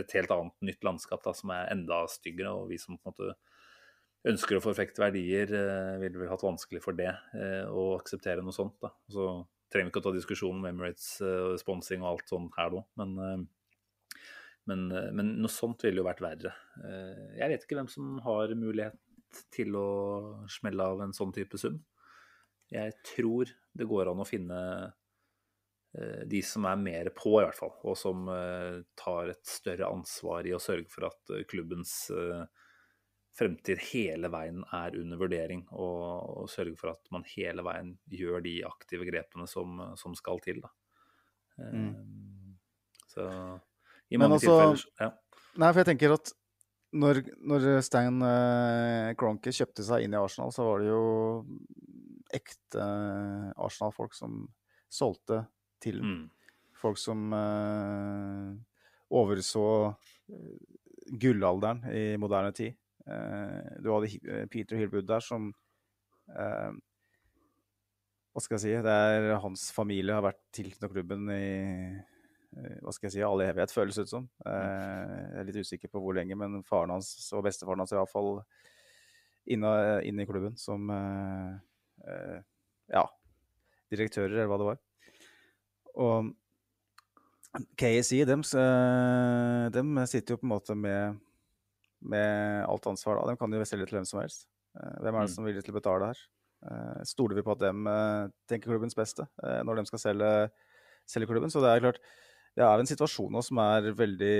et helt annet nytt landskap da, som er enda styggere. Og vi som på en måte ønsker å forfekte verdier, eh, ville vel hatt vanskelig for det, eh, å akseptere noe sånt. da. Så trenger vi ikke å ta diskusjonen om Emirates uh, sponsing og alt sånt her nå, men uh, men, uh, men, noe sånt ville jo vært verre. Jeg vet ikke hvem som har mulighet til å smelle av en sånn type sum. Jeg tror det går an å finne de som er mer på, i hvert fall. Og som tar et større ansvar i å sørge for at klubbens fremtid hele veien er under vurdering. Og, og sørge for at man hele veien gjør de aktive grepene som, som skal til. Mm. Så i mange altså, tilfeller. Ja. Nei, for jeg tenker at når, når Stein eh, Kronke kjøpte seg inn i Arsenal, så var det jo ekte uh, Arsenal-folk som solgte til mm. folk som eh, overså uh, gullalderen i moderne tid. Du hadde Peter Hillwood der som Hva skal jeg si? Det er hans familie har vært tilknyttet klubben i Eh, hva skal jeg si, all evighet, føles ut som. Eh, jeg er litt usikker på hvor lenge, men faren hans og bestefaren hans er iallfall inne, inne i klubben som eh, ja, direktører, eller hva det var. Og KSI, dem, dem sitter jo på en måte med, med alt ansvar. Da. De kan jo selge til hvem som helst. Hvem er det mm. som er villig til å betale her? Stoler vi på at dem tenker klubbens beste når de skal selge, selge klubben? Så det er klart, det er en situasjon nå som er veldig,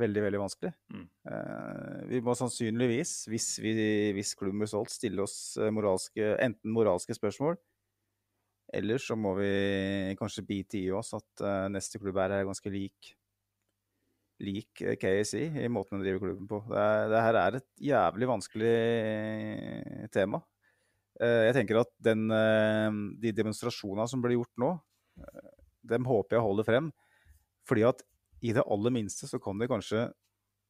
veldig veldig vanskelig. Mm. Eh, vi må sannsynligvis, hvis, vi, hvis klubben blir solgt, stille oss eh, moralske, enten moralske spørsmål, eller så må vi kanskje bite i oss at neste klubb er ganske lik, lik KSI i måten de driver klubben på. Det, er, det, her er et jævlig vanskelig tema. Jeg tenker at den, de demonstrasjonene som blir gjort nå, dem håper jeg holder frem. Fordi at i det aller minste så kan de kanskje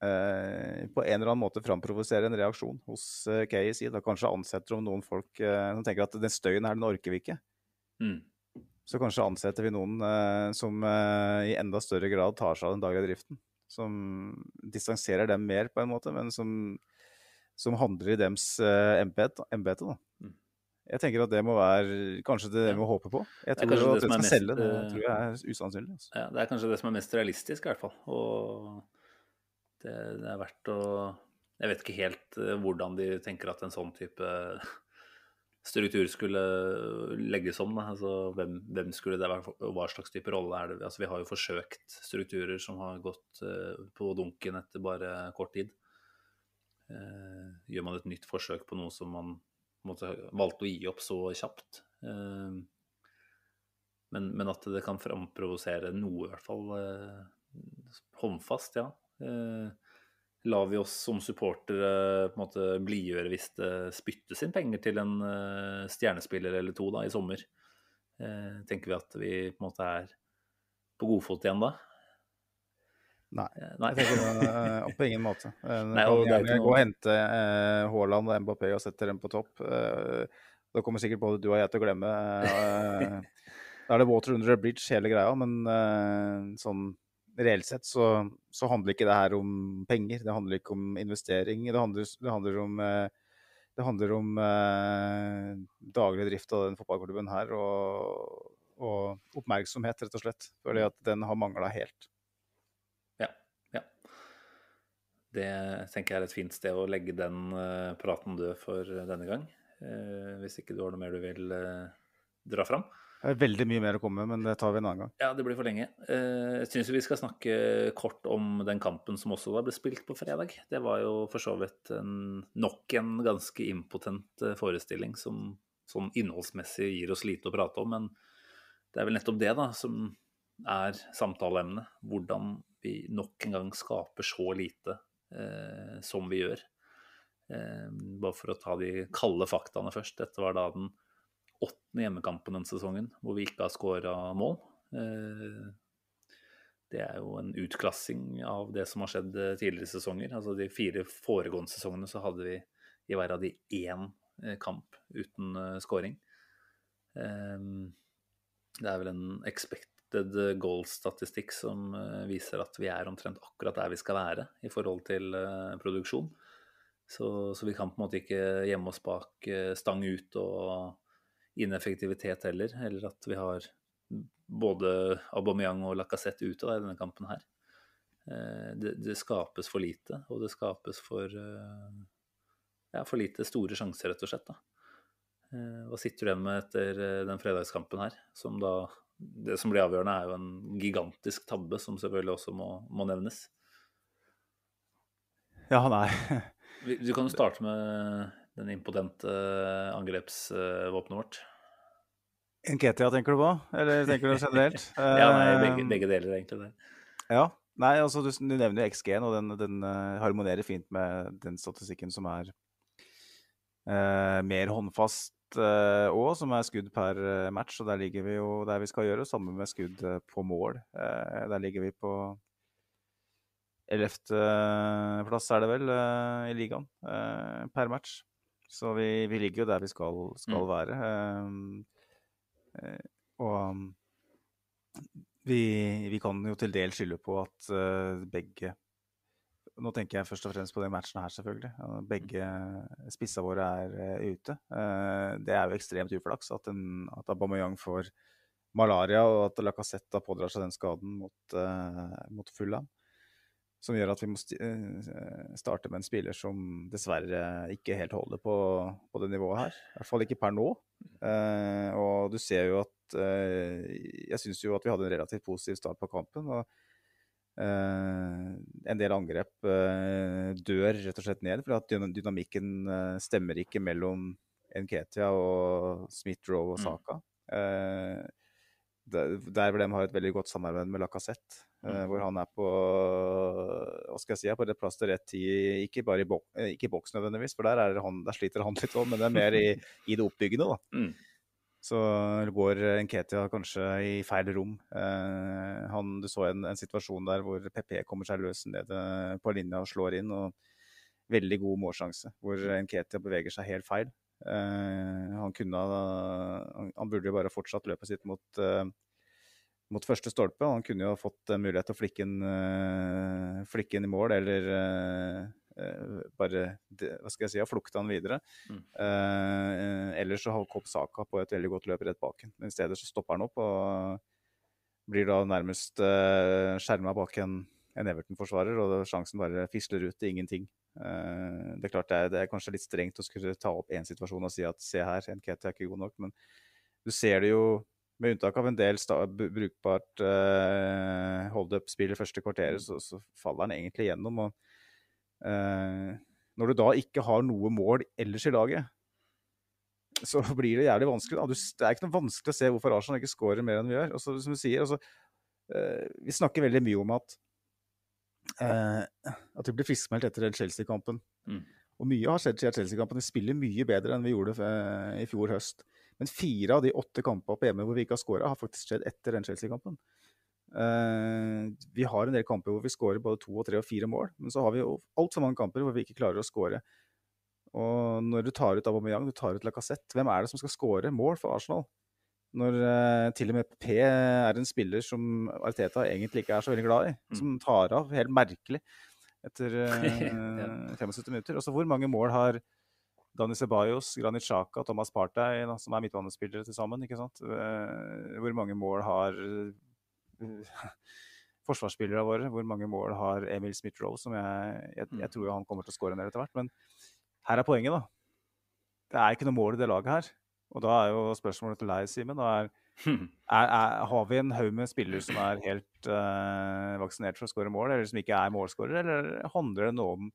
eh, på en eller annen måte framprovosere en reaksjon hos eh. Da kanskje ansetter de noen folk eh, som tenker at den støyen her, den orker vi ikke. Mm. Så kanskje ansetter vi noen eh, som eh, i enda større grad tar seg av den daglige driften. Som distanserer dem mer, på en måte, men som, som handler i deres uh, embete. Mm. Jeg tenker at det må være kanskje det vi må håpe på. Jeg tror det at det skal mest, selge, det tror jeg er usannsynlig. Altså. Ja, det er kanskje det som er mest realistisk, i hvert fall. Og det, det, er verdt å Jeg vet ikke helt uh, hvordan de tenker at en sånn type struktur skulle legges om. Altså, hvem, hvem, skulle det være, og hva slags type rolle er det? Altså, vi har jo forsøkt strukturer som har gått uh, på dunken etter bare kort tid. Uh, gjør man et nytt forsøk på noe som man måtte, valgte å gi opp så kjapt? Men, men, at det kan framprovosere noe, i hvert fall håndfast, ja. Eh, lar vi oss som supportere på en måte blidgjøre hvis det spyttes inn penger til en uh, stjernespiller eller to da, i sommer? Uh, tenker vi at vi på en måte er på godfot igjen da? Nei, Nei. jeg tenker uh, på ingen måte. Nei, og det er ikke noe... Gå og hente Haaland og Mbappé og sette dem på topp. da kommer sikkert både du og jeg til å glemme. da er det water under the bridge, hele greia, men sånn reelt sett så, så, handler ikke det her om penger. Det handler ikke om investering. Det handler, det handler om, eh, det handler om eh, daglig drift av den fotballklubben her. Og, og, oppmerksomhet, rett og slett. Fordi at den har mangla helt. Ja. ja. Det tenker jeg er et fint sted å legge den uh, praten død for denne gang. Eh, hvis ikke du har noe mer du vil eh, dra fram. Det er veldig mye mer å komme med, men det tar vi en annen gang. Ja, det blir for lenge. Eh, jeg syns vi skal snakke kort om den kampen som også ble spilt på fredag. Det var jo for så vidt en, nok en ganske impotent eh, forestilling som sånn innholdsmessig gir oss lite å prate om. Men det er vel nettopp det da, som er samtaleemnet. Hvordan vi nok en gang skaper så lite eh, som vi gjør. Eh, bare for å ta de kalde faktaene først. Dette var da den åttende hjemmekampen denne sesongen hvor vi ikke har skåra mål. Eh, det er jo en utklassing av det som har skjedd eh, tidligere sesonger. Altså De fire foregående sesongene så hadde vi i hver av de én eh, kamp uten scoring. Det er vel en expected goal-statistikk som viser at vi er omtrent akkurat der vi skal være i forhold til produksjon. Så, så vi kan på en måte ikke gjemme oss bak stang ut og ineffektivitet heller, eller at vi har både Aubameyang og Lacassette ute da, i denne kampen her. Eh, det, det, skapes for lite, og det skapes for eh, ja, for lite store sjanser, rett og slett. da. Eh, hva sitter du igjen med etter den fredagskampen her? Som da, det som blir avgjørende, er jo en gigantisk tabbe, som selvfølgelig også må, må nevnes. Ja, nei. Du kan jo starte med den impotente angrepsvåpenet vårt. Enketia tenker du på, eller tenker du generelt? ja, nei, begge, eh, begge, deler egentlig. det. Ja. Nei, altså du, du nevner jo XG-en, og den, den uh, harmonerer fint med den statistikken som er uh, mer håndfast òg, uh, som er skudd per match. Og der ligger vi jo der vi skal gjøre, sammen med skudd på mål. der ligger vi på ellevteplass, er det vel, i ligaen per match. Så vi, vi, ligger jo der vi skal, skal mm. være. Um, og vi, vi, kan jo til del skylde på at uh, begge Nå tenker jeg først og fremst på den matchen her, selvfølgelig. Begge spissa våre er uh, ute. Uh, det er jo ekstremt uflaks at, en, at Aubameyang får malaria, og at Lacassette pådrar seg den skaden mot, mot Fulham som gjør at vi må eh, starte med en spiller som dessverre ikke helt holder på, på det nivået her. I hvert fall ikke per nå. Eh, og du ser jo at eh, Jeg syns jo at vi hadde en relativt positiv start på kampen. og eh, En del angrep eh, dør rett og slett ned, for at dynamikken eh, stemmer ikke mellom Nketia og Smith-Roe og mm. Saka. der hvor de har et veldig godt samarbeid med Lacassette. Mm. Hvor han er på hva skal jeg si, på rett plass til rett tid. Ikke bare i, bok, ikke i boks nødvendigvis, for der, han, der, sliter han litt òg, men det er mer i, i det oppbyggende. da. Mm. Så går Nketia kanskje i feil rom. Eh, han, du så en, en, situasjon der hvor PP kommer seg løs nede på linja og slår inn. og Veldig god målsjanse, hvor Nketia beveger seg helt feil. Eh, han, kunne, han, han, burde jo bare fortsatt løpet sitt mot, eh, mot første stolpe. Han kunne jo fått mulighet til å flikke inn, eh, flikke inn i mål, eller Eh, bare hva skal jeg si, har flukta han videre. Mm. Eh, ellers så kopp Saka på et veldig godt løp rett bak Men i stedet så stopper han opp og blir da nærmest uh, skjerma bak en, en Everton-forsvarer, og sjansen bare fisler ut til ingenting. Eh, det er klart det er, det er, kanskje litt strengt å skulle ta opp én situasjon og si at se her, Nketi er ikke god nok, men du ser det jo med unntak av en del brukbart uh, hold-up-spill i første kvarteret, så, så, faller han egentlig gjennom. og uh, når du da ikke har noe mål ellers i laget, så blir det jævlig vanskelig. Da. det er ikke noe vanskelig å se hvorfor Arsenal ikke skårer mer enn vi gjør. Og så, som du sier, altså, uh, Vi snakker veldig mye om at uh, at vi blir friskmeldt etter Chelsea-kampen. Mm. Og mye har skjedd siden Chelsea-kampen. Vi spiller mye bedre enn vi gjorde i fjor høst. Men fire av de åtte kampene på hjemme hvor vi ikke har skåra, har faktisk skjedd etter den Chelsea-kampen. Uh, vi har en del kamper hvor vi skårer både to, og tre og fire mål, men så har vi jo altfor mange kamper hvor vi ikke klarer å skåre. Og når du tar ut Aubameyang, du tar ut Lacassette, hvem er det som skal skåre mål for Arsenal? Når uh, til og med P er en spiller som Arteta egentlig ikke er så veldig glad i, mm. som tar av helt merkelig etter uh, 75 minutter. Altså, hvor mange mål har Dani Ceballos, Granit Xhaka Thomas Partey, som er midtbanespillere til sammen? ikke sant? hvor mange mål har forsvarsspillerne våre. Hvor mange mål har Emil Smith-Roe, som jeg, jeg, jeg, mm. tror han kommer til å skåre en del etter hvert. Men her er poenget, da. Det er ikke noe mål i det laget her. Og da er jo spørsmålet til deg, Simen. Har vi en haug med spillere som er helt uh, vaksinert for å skåre mål, eller som ikke er målskårer, eller handler det noe om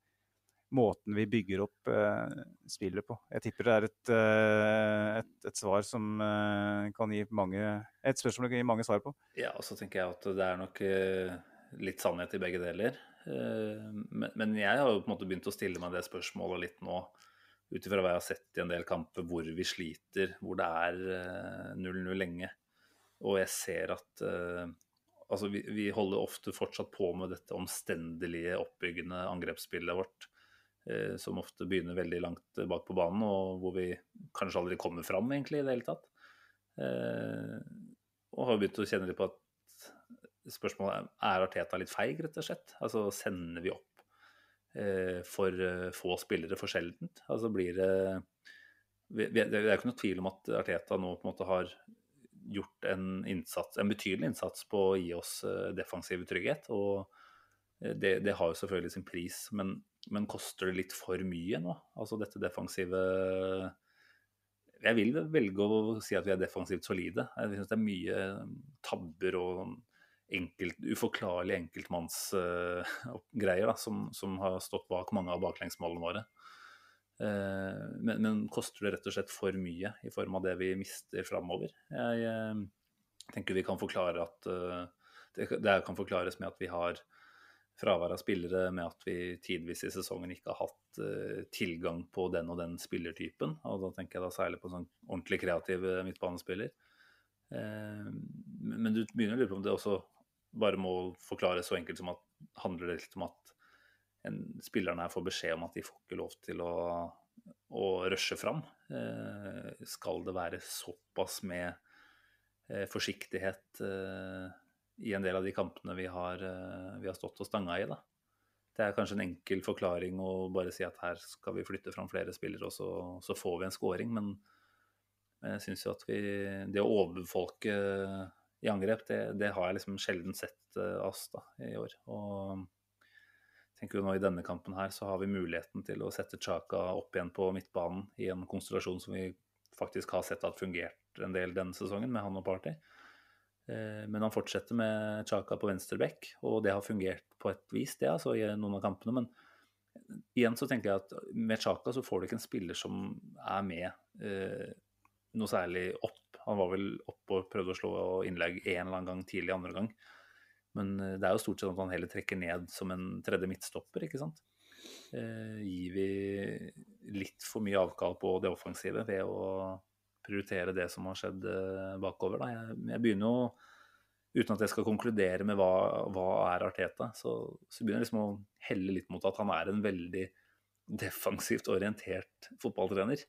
måten vi bygger opp uh, spillet på. Jeg tipper det er et, uh, et, et svar som uh, kan gi mange Et spørsmål kan gi mange svar på. Ja, og så tenker jeg at det er nok litt sannhet i begge deler. Men, men, jeg har jo på en måte begynt å stille meg det spørsmålet litt nå, ut ifra hva jeg har sett i en del kamper hvor vi sliter, hvor det er 0-0 lenge. Og jeg ser at Altså, vi, vi holder ofte fortsatt på med dette omstendelige, oppbyggende angrepsspillet vårt Eh, som ofte begynner veldig langt bak på banen, og hvor vi kanskje aldri kommer fram egentlig i det hele tatt. Eh, og har begynt å kjenne litt på at spørsmålet er er Arteta litt feig, rett og slett. Altså sender vi opp eh, for få spillere for sjeldent? Altså blir det Det er jo ikke noe tvil om at Arteta nå på en måte har gjort en innsats, en betydelig innsats på å gi oss defensiv trygghet. og det, det har jo selvfølgelig sin pris, men men koster det litt for mye nå? Altså dette defensive Jeg vil velge å si at vi er defensivt solide. Jeg syns det er mye tabber og enkelt, uforklarlige enkeltmannsgreier uh, som, som, har stått bak mange av baklengsmålene våre. Uh, men, men, koster det rett og slett for mye i form av det vi mister framover? Jeg uh, tenker vi kan forklare at det, det kan forklares med at vi har fravær av spillere med at vi tidvis i sesongen ikke har hatt uh, tilgang på den og den spillertypen. Og da tenker jeg da særlig på en sånn ordentlig kreativ midtbanespiller. Uh, men du begynner å lure på om det også bare må forklares så enkelt som at handler det litt om at en, spillerne her får beskjed om at de får ikke lov til å, å rushe fram. Uh, skal det være såpass med forsiktighet i en del av de kampene vi har, eh, vi har stått og stanga i. Da. Det er kanskje en enkel forklaring å bare si at her skal vi flytte fram flere spillere, og så, så får vi en scoring. Men, men jeg syns jo at vi Det å overbefolke i angrep, det, det, har jeg liksom sjelden sett av oss da, i år. Og tenker jo nå i denne kampen her så har vi muligheten til å sette Chaka opp igjen på midtbanen i en konstellasjon som vi faktisk har sett at fungert en del denne sesongen, med han og Party. Eh, men han fortsetter med Chaka på venstreback, og det har fungert på et vis, det, altså, i noen av kampene. Men igjen så tenker jeg at med Chaka så får du ikke en spiller som er med eh, noe særlig opp. Han var vel oppe og prøvde å slå innlegg en eller annen gang tidlig andre gang. Men det er jo stort sett at han heller trekker ned som en tredje midtstopper, ikke sant. gir vi litt for mye avkall på det offensive ved å prioritere det som har skjedd bakover. Da. Jeg, jeg begynner jo uten at jeg skal konkludere med hva, hva er Arteta, så, så, begynner jeg liksom å helle litt mot at han er en veldig defensivt orientert fotballtrener.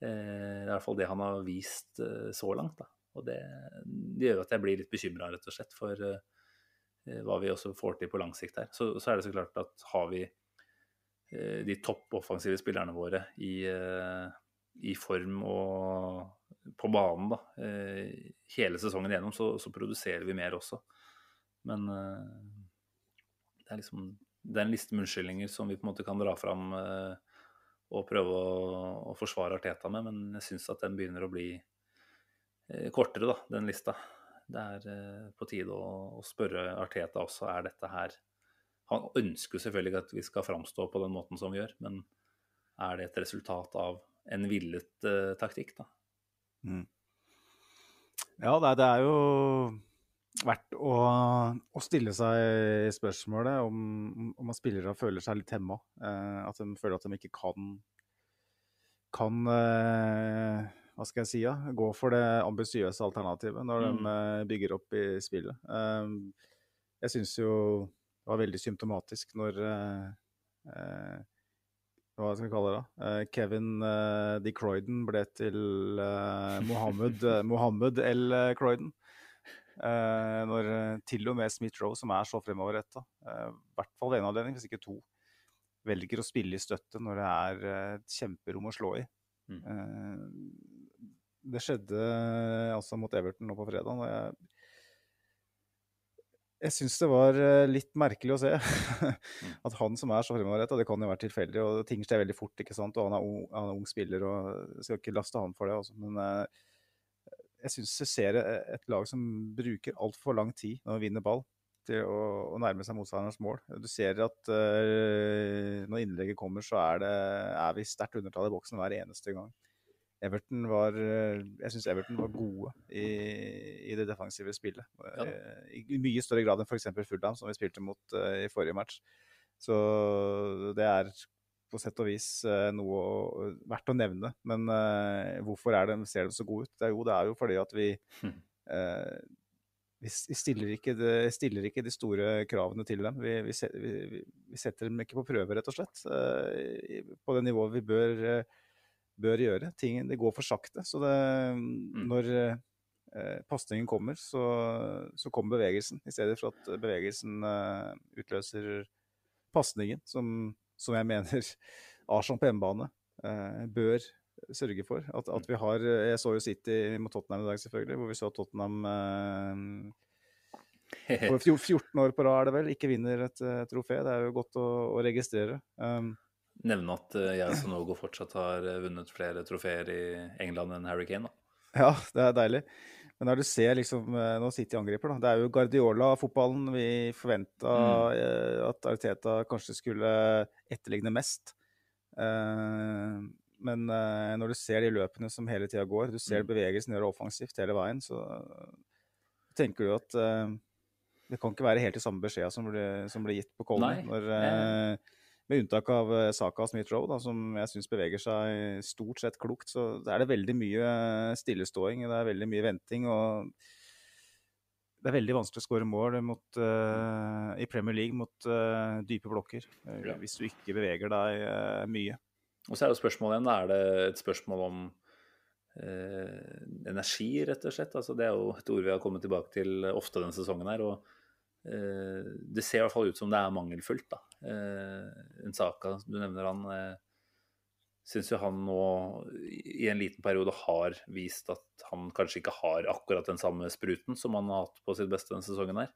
Eh, det er i hvert fall det han har vist eh, så langt. Da. Og det, det, gjør at jeg blir litt bekymra, rett og slett, for eh, hva vi også får til på lang sikt her. Så, så er det så klart at har vi eh, de topp offensive spillerne våre i, eh, i form og på banen da, eh, hele sesongen igjennom, så, så, produserer vi mer også. Men eh, det er liksom det er en liste med unnskyldninger som vi på en måte kan dra fram eh, og prøve å, å forsvare Arteta med, men jeg syns at den begynner å bli kortere, da, den lista. Det er på tide å, å spørre Arteta også, er dette her Han ønsker selvfølgelig at vi skal framstå på den måten som vi gjør, men er det et resultat av en villet uh, taktikk, da? Mm. Ja, det, det, er jo verdt å, å, stille seg spørsmålet om, om spillere føler seg litt hemma. Uh, at de føler at de ikke kan, kan uh, hva skal jeg si, ja, gå for det ambisiøse alternativet når mm. de bygger opp i spillet. Jeg syns jo det var veldig symptomatisk når hva skal vi kalle det? da? Uh, Kevin uh, D. Croydon ble til uh, Mohammed, Mohammed, L. Croydon. når til og med Smith-Roe, som er så fremoverretta, i hvert fall ved en anledning, hvis ikke to, velger å spille i støtte når det er et kjemperom å slå i. Mm. det skjedde altså mot Everton nå på fredag. og jeg jeg syns det var eh, litt merkelig å se mm. at han som er så fremoverretta, det kan jo være tilfeldig, og ting skjer veldig fort, ikke sant, og han er ung, han er ung spiller, og skal ikke laste han for det, altså. Men uh, jeg syns jeg ser et lag som bruker altfor lang tid når de vinner ball, til å, å nærme seg motstanderens mål. Du ser at uh, når innlegget kommer, så er, det, er vi sterkt undertall i boksen hver eneste gang. Everton var eh, Jeg syns Everton var gode i, i, det defensive spillet. Ja. Eh, I, mye større grad enn f.eks. Fulham, som vi spilte mot uh, i forrige match. Så det er på sett og vis uh, noe verdt å nevne. Men uh, hvorfor det, ser de så gode ut? Det er, jo, det er jo fordi at vi vi stiller ikke, de, stiller ikke, de, store kravene til dem. Vi, vi, vi, setter dem ikke på prøve, rett og slett. På det nivået vi bør bør gjøre. Ting, det går for sakte. Så det, mm. når eh, pasningen kommer, så, så, kommer bevegelsen. I stedet for at bevegelsen eh, utløser pasningen, som, som, jeg mener Arsenal på hjemmebane eh, bør sørge for. At, at, vi har Jeg så jo City mot Tottenham i dag, selvfølgelig, hvor vi så Tottenham eh, for 14 år på rad er det vel, ikke vinner et et trofé. Det er jo godt å, å registrere. Um, nevne at eh, jeg som Nogo fortsatt har eh, vunnet flere trofeer i England enn Harry Kane. Da. Ja, det er deilig. Men når du ser liksom nå Nå City angriper, da. Det er jo Guardiola-fotballen vi forventa mm. at Arteta kanskje skulle etterligne mest. Men når du ser de løpene som hele tida går, du ser mm. bevegelsen gjøre offensivt hele veien, så tenker du at det kan ikke være helt i samme beskjed som ble, som ble gitt på Colny. Når, med unntak av eh, Saka og Smith-Roe, som jeg syns beveger seg stort sett klokt, så er det veldig mye eh, stilleståing, det er veldig mye venting. og det er veldig vanskelig å skåre mål mot, uh, i Premier League mot uh, dype blokker uh, ja. hvis du ikke beveger deg mye. Og så er jo spørsmålet igjen, er det et spørsmål om energi, rett og slett? Altså, det er jo et ord vi har kommet tilbake til ofte denne sesongen her. og det ser i hvert fall ut som det er mangelfullt. da. Eh, en Saka, du nevner han, eh, syns jo han nå i en liten periode har vist at han kanskje ikke har akkurat den samme spruten som han har hatt på sitt beste denne sesongen her.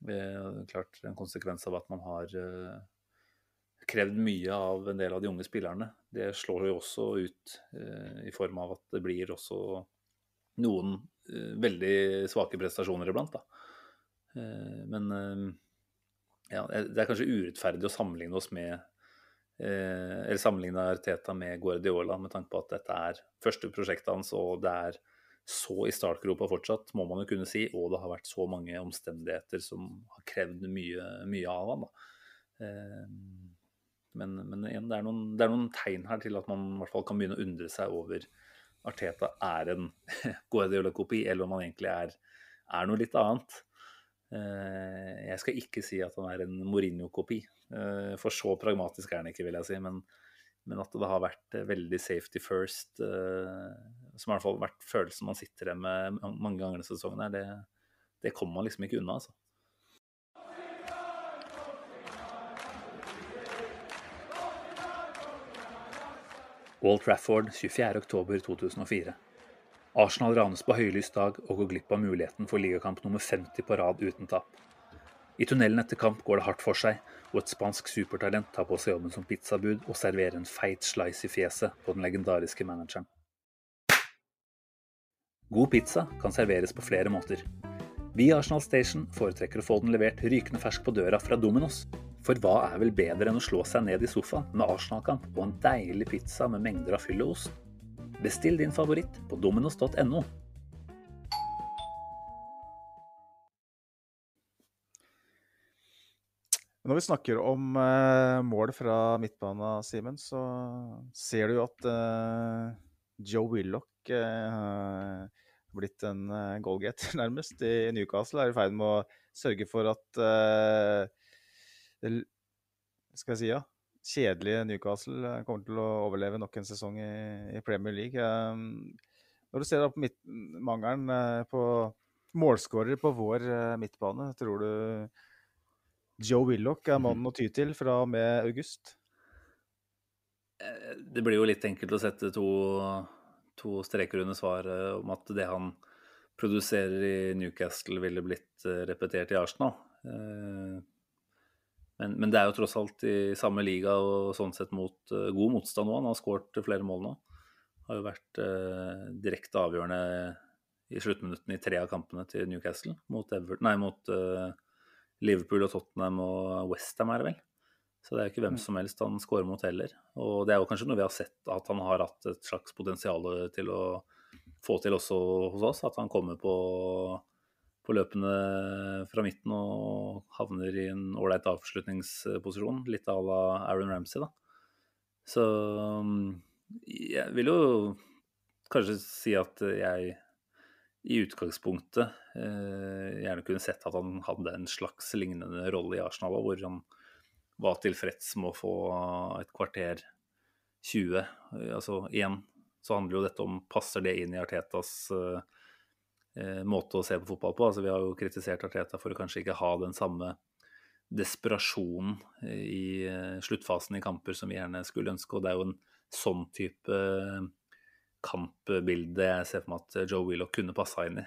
Det er klart en konsekvens av at man har krevd mye av en del av de unge spillerne. Det slår jo også ut i form av at det blir også noen veldig svake prestasjoner iblant. da. Eh, men eh, ja, det er kanskje urettferdig å sammenligne oss med eh, Eller sammenligne Arteta med Guardiola med tanke på at dette er første prosjektet hans, og det er så i startgropa fortsatt, må man jo kunne si. Og det har vært så mange omstendigheter som har krevd mye, mye av han. Eh, men, men, igjen, det er, noen, det er, noen, tegn her til at man i hvert fall kan begynne å undre seg over Arteta er en Guardiola-kopi, eller om han egentlig er, er, noe litt annet. Eh, jeg skal ikke si at han er en Mourinho-kopi, eh, for så pragmatisk er han ikke, vil jeg si. Men, men at det har vært veldig safety first, som i hvert fall har vært følelsen man sitter igjen med mange ganger denne sesongen, her, det, det kommer man liksom ikke unna. altså. Walt Trafford 24.10.2004. Arsenal ranes på høylys dag og går glipp av muligheten for ligakamp nummer 50 på rad uten tap. I tunnelen etter kamp går det hardt for seg, og et spansk supertalent tar på seg jobben som pizzabud og serverer en feit slice i fjeset på den legendariske manageren. God pizza kan serveres på flere måter. Vi i Arsenal Station foretrekker å få den levert rykende fersk på døra fra Dominos. For hva er vel bedre enn å slå seg ned i sofaen med Arsenal-kamp og en deilig pizza med mengder av fyll og ost? Bestill din favoritt på dominos.no. Når vi snakker om eh, mål fra midtbanen, Simen, så ser du jo at eh, Joe Willoch uh, blitt en uh, goalgetter, nærmest, i Newcastle. Er i ferd med å sørge for at det skal jeg si, ja, kjedelige Newcastle eh, kommer til å overleve nok en sesong i, i Premier League. Um, når du ser på midt, mangelen uh, på målskårere på vår uh, midtbane, tror du Joe Willoch er mannen å ty til fra og med august? Det blir jo litt enkelt å sette to, to streker under svaret om at det han produserer i Newcastle, ville blitt repetert i Arsenal. Men, men, det er jo tross alt i samme liga og sånn sett mot uh, god motstand nå. Han har skåret flere mål nå. Har jo vært uh, direkte avgjørende i sluttminuttene i tre av kampene til Newcastle. Mot, Everton, nei, mot uh, Liverpool og Tottenham og Westham, er det vel. Så det er jo ikke hvem mm. som helst han skårer mot heller. Og det er jo kanskje noe vi har sett at han har hatt et slags potensial til å få til også hos oss. At han kommer på på løpende fra midten og havner i en ålreit avslutningsposisjon. Litt à la Aaron Ramsey, da. Så jeg vil jo kanskje si at jeg i utgangspunktet eh, gjerne kunne sett at han hadde en slags lignende rolle i Arsenal, hvor han var tilfreds med å få et kvarter 20. Altså igjen så handler jo dette om passer det inn i Artetas eh, måte å se på fotball på. Altså, vi har jo kritisert Arteta for å kanskje ikke ha den samme desperasjonen eh, i eh, sluttfasen i kamper som vi gjerne skulle ønske. Og det er jo en sånn type eh, kampbilde jeg ser for meg at Joe Willoch kunne passa inn i.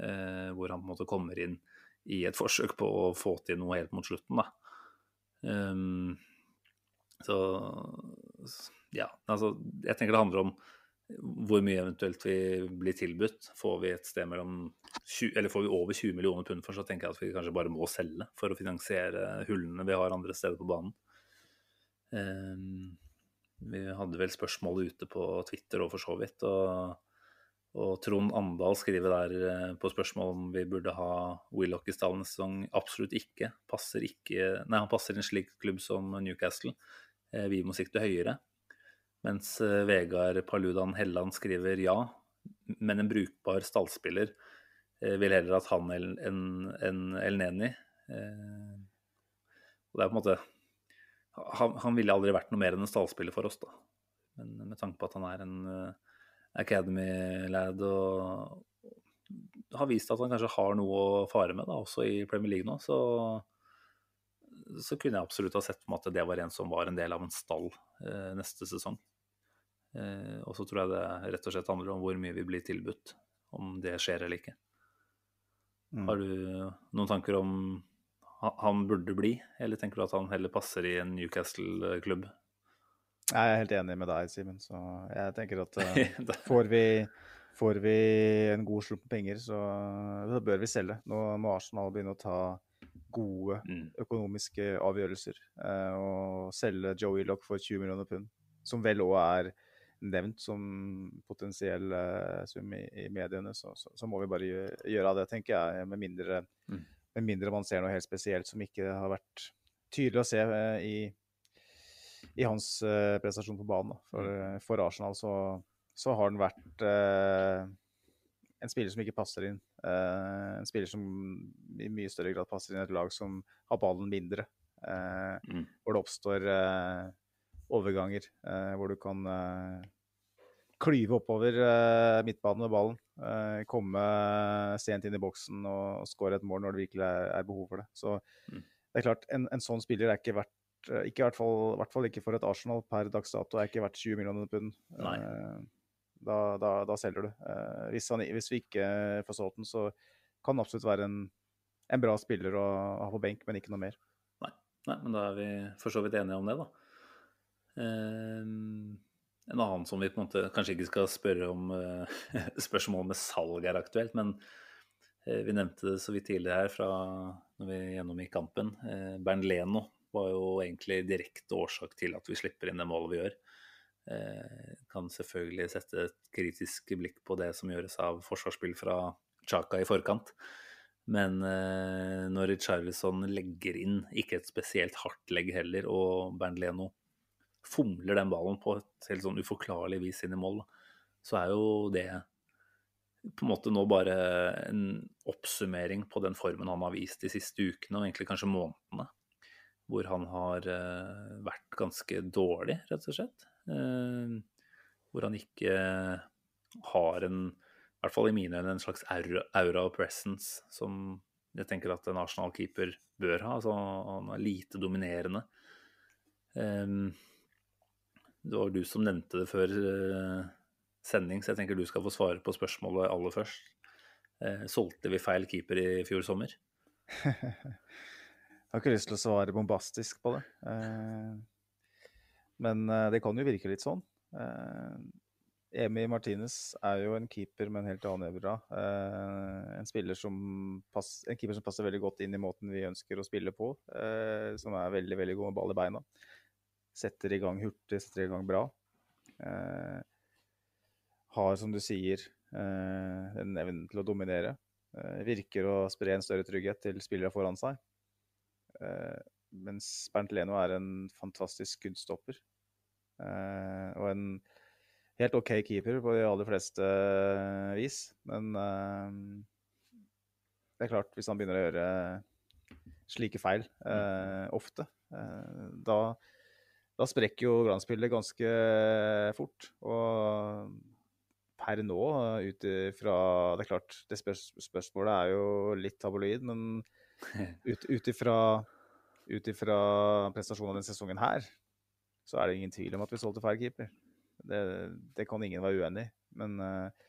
Eh, hvor han på en måte kommer inn i et forsøk på å få til noe helt mot slutten, da. Um, så ja, altså jeg tenker det handler om hvor mye eventuelt vi blir tilbudt. Får vi et sted mellom 20, eller får vi over 20 millioner pund for, så tenker jeg at vi kanskje bare må selge for å finansiere hullene vi har andre steder på banen. Um, vi hadde vel spørsmålet ute på Twitter og for så vidt. Og, og Trond Andal skriver der eh, på spørsmål om vi burde ha Willoch i stallen neste sesong. Absolutt ikke. Passer ikke. Nei, han passer i en slik klubb som Newcastle. Eh, vi må sikte høyere. Mens eh, Vegard Paludan Helland skriver ja, men en brukbar stallspiller eh, vil heller at han enn en El Neni. Eh, og det er på en måte han, han, ville aldri vært noe mer enn en stallspiller for oss, da. Men med tanke på at han er en Academy-lad og har vist at han kanskje har noe å fare med, da, også i Premier League nå, så, så kunne jeg absolutt ha sett på en at det var en som var en del av en stall eh, neste sesong. Eh, og så tror jeg det rett og slett handler om hvor mye vi blir tilbudt, om det skjer eller ikke. Mm. Har du noen tanker om han burde bli, eller tenker du at han heller passer i en Newcastle-klubb? Jeg er helt enig med deg, Simen. Så jeg tenker at uh, får, vi, får, vi, en god slump med penger, så, så, bør vi selge. Nå må Arsenal begynne å ta gode mm. økonomiske avgjørelser. Uh, og selge Joey Lock for 20 millioner pund, som vel òg er nevnt som potensiell uh, sum i, i mediene, så, så, så, må vi bare gjøre, gjøre det, tenker jeg. Med mindre, mm. med mindre, man ser noe helt spesielt som ikke har vært tydelig å se uh, i, i, hans prestasjon på banen. For, mm. for Arsenal så, så, har den vært en spiller som ikke passer inn. en spiller som i mye større grad passer inn i et lag som har ballen mindre. Mm. Hvor det oppstår overganger eh, hvor du kan eh, klyve oppover eh, midtbanen med ballen. Eh, komme sent inn i boksen og, og skåre et mål når det virkelig er, er behov for det. Så mm. det er klart, en, en, sånn spiller er ikke verdt eh, ikke i hvert, fall, hvert fall ikke for et Arsenal per dags dato, er ikke verdt 20 millioner pund. Eh, da, da, da, selger du. Hvis, han, hvis, vi ikke får solgt den, så kan det absolutt være en, en bra spiller å ha på benk, men ikke noe mer. Nei. Nei, men da er vi for så vidt enige om det, da. Um... en annen som vi på en måte kanskje ikke skal spørre om eh, spørsmål med salg er aktuelt, men eh, vi nevnte det så vidt tidligere her fra når vi gjennomgikk kampen. Bernd Leno var jo egentlig direkte årsak til at vi slipper inn det målet vi gjør. Kan selvfølgelig sette et kritisk blikk på det som gjøres av forsvarsspill fra Chaka i forkant. Men når Charlison legger inn, ikke et spesielt hardt legg heller, og Bernt Leno fomler den ballen på et helt sånn uforklarlig vis inn i mål, så er jo det på en måte nå bare en oppsummering på den formen han har vist de siste ukene, og egentlig kanskje månedene. Hvor han har uh, vært ganske dårlig, rett og slett. Uh, hvor han ikke har en, i hvert fall i mine øyne, en slags aura, of presence som jeg tenker at en Arsenal-keeper bør ha. Altså, han er lite dominerende. Um, det var du som nevnte det før uh, sending, så jeg tenker du skal få svare på spørsmålet aller først. Uh, solgte vi feil keeper i fjor sommer? jeg har ikke lyst til å svare bombastisk på det. Men det kan jo virke litt sånn. Emi Martinez er jo en keeper med en helt annen evra. en, pass, en keeper som passer veldig godt inn i måten vi ønsker å spille på. som er veldig veldig god med ball i beina. Setter i gang hurtig, setter i gang bra. Eh, har, som du sier, eh, en evne til å dominere. Eh, virker å spre en større trygghet til spillere foran seg. Eh, mens Bernt Leno er en fantastisk skuddstopper. Eh, og en helt OK keeper på de aller fleste eh, vis. Men det er klart, hvis han begynner å gjøre slike feil ofte, da da sprekker jo glansbildet ganske fort. Og per nå, ut ifra Det er klart, det spørs, spørsmålet er jo litt tabloid, men ut ifra prestasjonen av denne sesongen her, så er det ingen tvil om at vi solgte feil keeper. Det, det, kan ingen være uenig i. Men uh,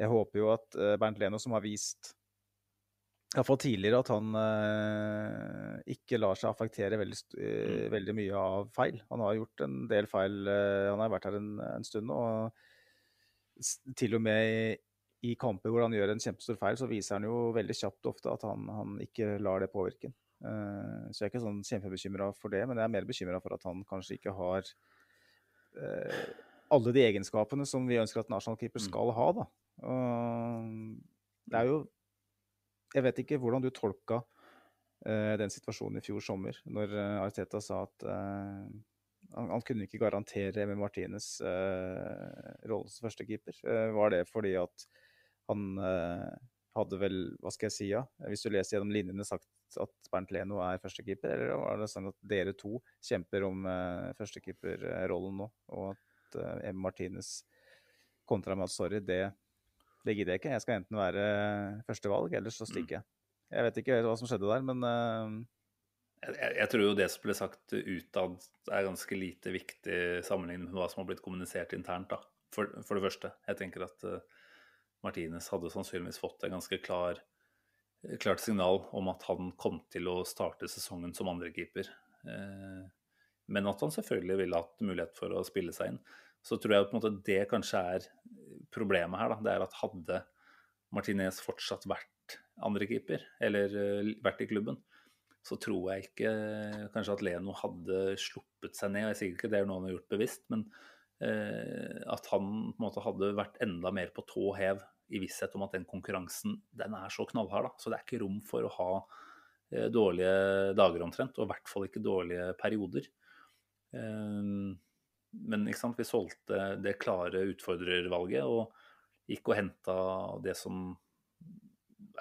jeg håper jo at uh, Bernt Leno, som har vist Iallfall tidligere at han eh, ikke lar seg affektere veldig, eh, mm. veldig, mye av feil. Han har gjort en del feil. Eh, han har vært her en, en stund nå. og Til og med i, i, kamper hvor han gjør en kjempestor feil, så viser han jo veldig kjapt ofte at han, han ikke lar det påvirke uh, Så jeg er ikke sånn kjempebekymra for det, men jeg er mer bekymra for at han kanskje ikke har uh, alle de egenskapene som vi ønsker at en Arsenal-keeper mm. skal ha. da. Det er jo jeg vet ikke hvordan du tolka uh, den situasjonen i fjor sommer, når Arteta sa at han, han, kunne ikke garantere Emil Martinez rollen som førstekeeper. Var det fordi at han hadde vel, hva skal jeg si, ja, hvis du leser gjennom linjene, sagt at Bernt Leno er førstekeeper, eller var det sånn at dere to kjemper om uh, førstekeeperrollen nå, og at uh, M. Martinez kontra med at sorry, det det gidder jeg ikke. Jeg skal enten være førstevalg, eller så stikker jeg. Jeg vet ikke hva som skjedde der, men uh... jeg, jeg, tror jo det som ble sagt utad, er ganske lite viktig sammenlignet med hva som har blitt kommunisert internt. da. For, for det første. Jeg tenker at uh, Martinez hadde sannsynligvis fått en ganske klar, klart signal om at han kom til å starte sesongen som andrekeeper. Uh, men at han selvfølgelig ville hatt mulighet for å spille seg inn. Så tror jeg på en måte det kanskje er problemet her. Da. Det er at hadde Martinez fortsatt vært andrekeeper, eller uh, vært i klubben, så tror jeg ikke kanskje at Leno hadde sluppet seg ned. Jeg sier ikke det er noe han har gjort bevisst, men eh, at han på en måte hadde vært enda mer på tå hev i visshet om at den konkurransen den er så knallhard. Da. Så det er ikke rom for å ha eh, dårlige dager omtrent, og i hvert fall ikke dårlige perioder. Eh, men ikke sant, vi solgte det klare utfordrervalget og gikk og henta det som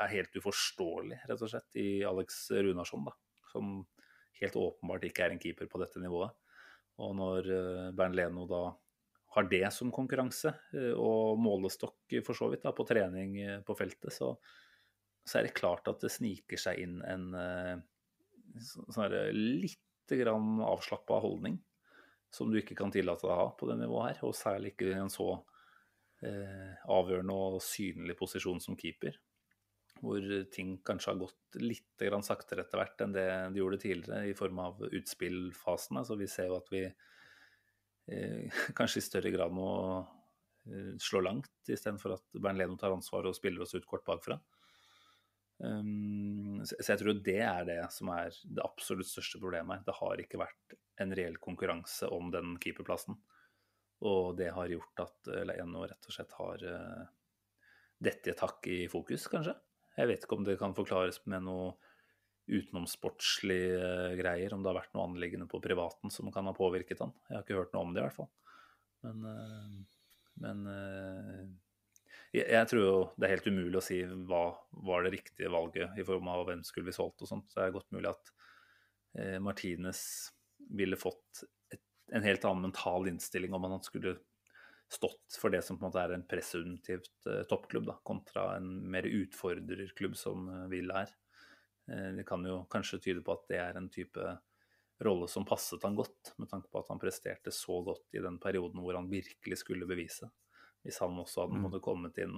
er helt uforståelig, rett og slett, i Alex Runarsson. da, Som helt åpenbart ikke er en keeper på dette nivået. Og når Bernt Leno da har det som konkurranse, uh, og målestokk for så vidt da, på trening uh, på feltet, så, så, er det klart at det sniker seg inn en sånn litt grann avslappa holdning som du ikke kan tillate deg å ha på det nivået her, og særlig ikke i en så avgjørende og synlig posisjon som keeper hvor ting kanskje har gått litt saktere etter hvert enn det de gjorde tidligere, i form av utspillfasene. Så vi ser jo at vi eh, kanskje i større grad må eh, slå langt, istedenfor at Bernt tar ansvar og spiller oss ut kort bakfra. Um, så jeg tror det er det som er det absolutt største problemet. Det har ikke vært en reell konkurranse om den keeperplassen. Og det har gjort at Leno rett og slett har dette et hakk i fokus, kanskje. Jeg vet ikke om det kan forklares med noe utenomsportslige greier, om det har vært noe anliggende på privaten som kan ha påvirket han. Jeg har ikke hørt noe om det, i hvert fall. Men, eh, men eh, jeg tror jo det er helt umulig å si hva var det riktige valget i form av hvem skulle vi solgt og sånt. Så det er godt mulig at eh, Martinez ville fått et, en helt annen mental innstilling om han skulle stått for det som på en måte er en presumptivt toppklubb, da, kontra en mer utfordrerklubb som uh, Will er. Uh, det kan jo kanskje tyde på at det er en type rolle som passet han godt, med tanke på at han presterte så godt i den perioden hvor han virkelig skulle bevise. Hvis han også hadde måttet kommet inn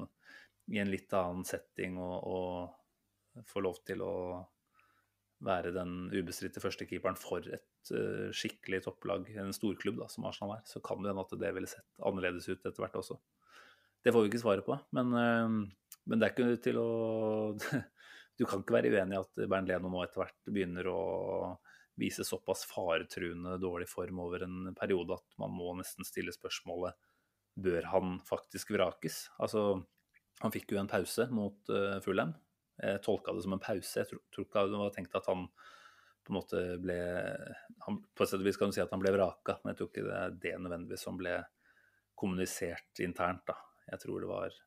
i en litt annen setting og, og få lov til å være den ubestridte førstekeeperen for et uh, skikkelig topplag, en storklubb da, som Arsenal er, så kan det hende at det ville sett annerledes ut etter hvert også. Det får vi ikke svaret på, men, uh, men det er ikke til å Du kan ikke være uenig i at Bernt Leno nå etter hvert begynner å vise såpass faretruende dårlig form over en periode at man må nesten stille spørsmålet bør han faktisk vrakes? Altså, han fikk jo en pause mot uh, Fulham, jeg tolka det som en pause. Jeg tror, ikke det var tenkt at han på en måte ble han, På et sett vis kan du si at han ble vraka, men jeg tror ikke det er det nødvendigvis som ble kommunisert internt. da. Jeg tror det var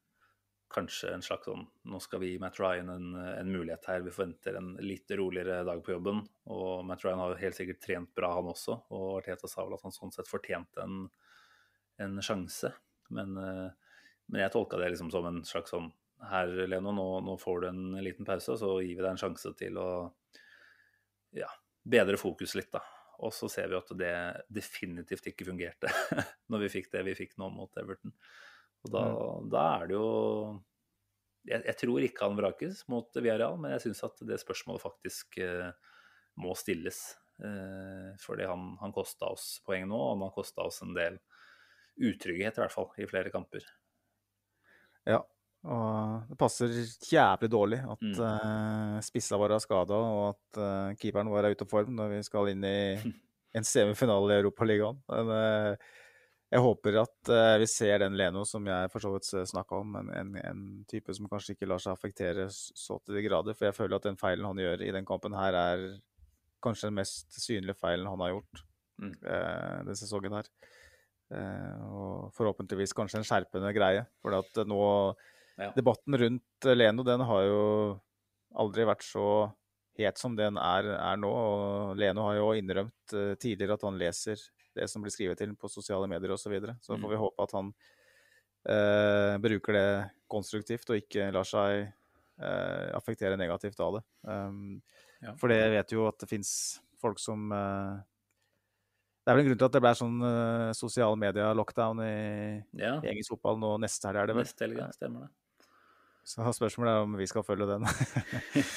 kanskje en slags sånn Nå skal vi gi Matt Ryan en, en, mulighet her. Vi forventer en litt roligere dag på jobben. Og Matt Ryan har helt sikkert trent bra, han også. Og Arteta sa vel at han sånn sett fortjente en, en sjanse. Men, eh, men jeg tolka det liksom som en slags sånn her, Leno, nå, nå, får du en liten pause, så gir vi deg en sjanse til å ja, bedre fokus litt, da. Og så ser vi at det definitivt ikke fungerte når vi fikk det vi fikk nå mot Everton. Og da, mm. da er det jo jeg, jeg, tror ikke han vrakes mot Villarreal, men jeg syns at det spørsmålet faktisk eh, må stilles. Eh, fordi han, han kosta oss poeng nå, og han har kosta oss en del utrygghet, i hvert fall, i flere kamper. Ja, og det passer jævlig dårlig at mm. uh, spissa våre er skada, og at uh, keeperen vår er ute av form når vi skal inn i en semifinale i Europaligaen. Uh, jeg håper at uh, vi ser den Leno som jeg for så vidt snakka om, en, en, en, type som kanskje ikke lar seg affektere så til de grader. For jeg føler at den feilen han gjør i den kampen her, er kanskje den mest synlige feilen han har gjort mm. denne sesongen her. og forhåpentligvis kanskje en skjerpende greie. For at nå ja. Debatten rundt eh, Leno den har jo aldri vært så het som den er, er nå. og Leno har jo innrømt uh, tidligere at han leser det som blir skrevet til på sosiale medier osv. Så, videre. så mm. får vi håpe at han eh, bruker det konstruktivt og ikke lar seg eh, affektere negativt av det. Um, ja. For det vet jo at det fins folk som det er vel en grunn til at det ble sånn uh, sosiale medier-lockdown i, ja. i engelsk fotball nå neste helg, er det vel? Neste helg. Stemmer det. Så spørsmålet er om vi skal følge den.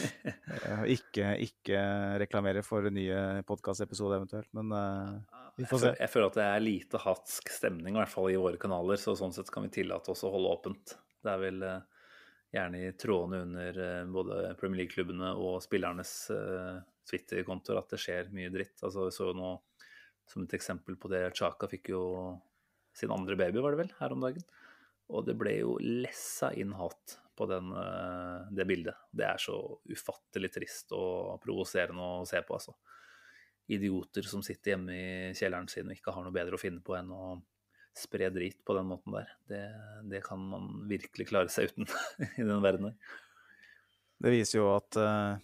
ikke, ikke reklamere for nye podkastepisoder eventuelt, men uh, vi får se. Jeg føler at det er lite hatsk stemning, i hvert fall i våre kanaler, så sånn sett kan vi tillate oss å holde åpent. Det er vel uh, gjerne i trådene under uh, både Premier League-klubbene og spillernes Twitter-kontoer at det skjer mye dritt. Altså, vi så jo nå som et eksempel på det, Chaka fikk jo sin andre baby, var det vel, her om dagen. Og det ble jo lessa inn hat på den, eh, det bildet. Det er så ufattelig trist og provoserende å se på, altså. Idioter som sitter hjemme i kjelleren sin og ikke har noe bedre å finne på enn å spre drit på den måten der. Det, det kan man virkelig klare seg uten i den verdenen. Det viser jo at, uh,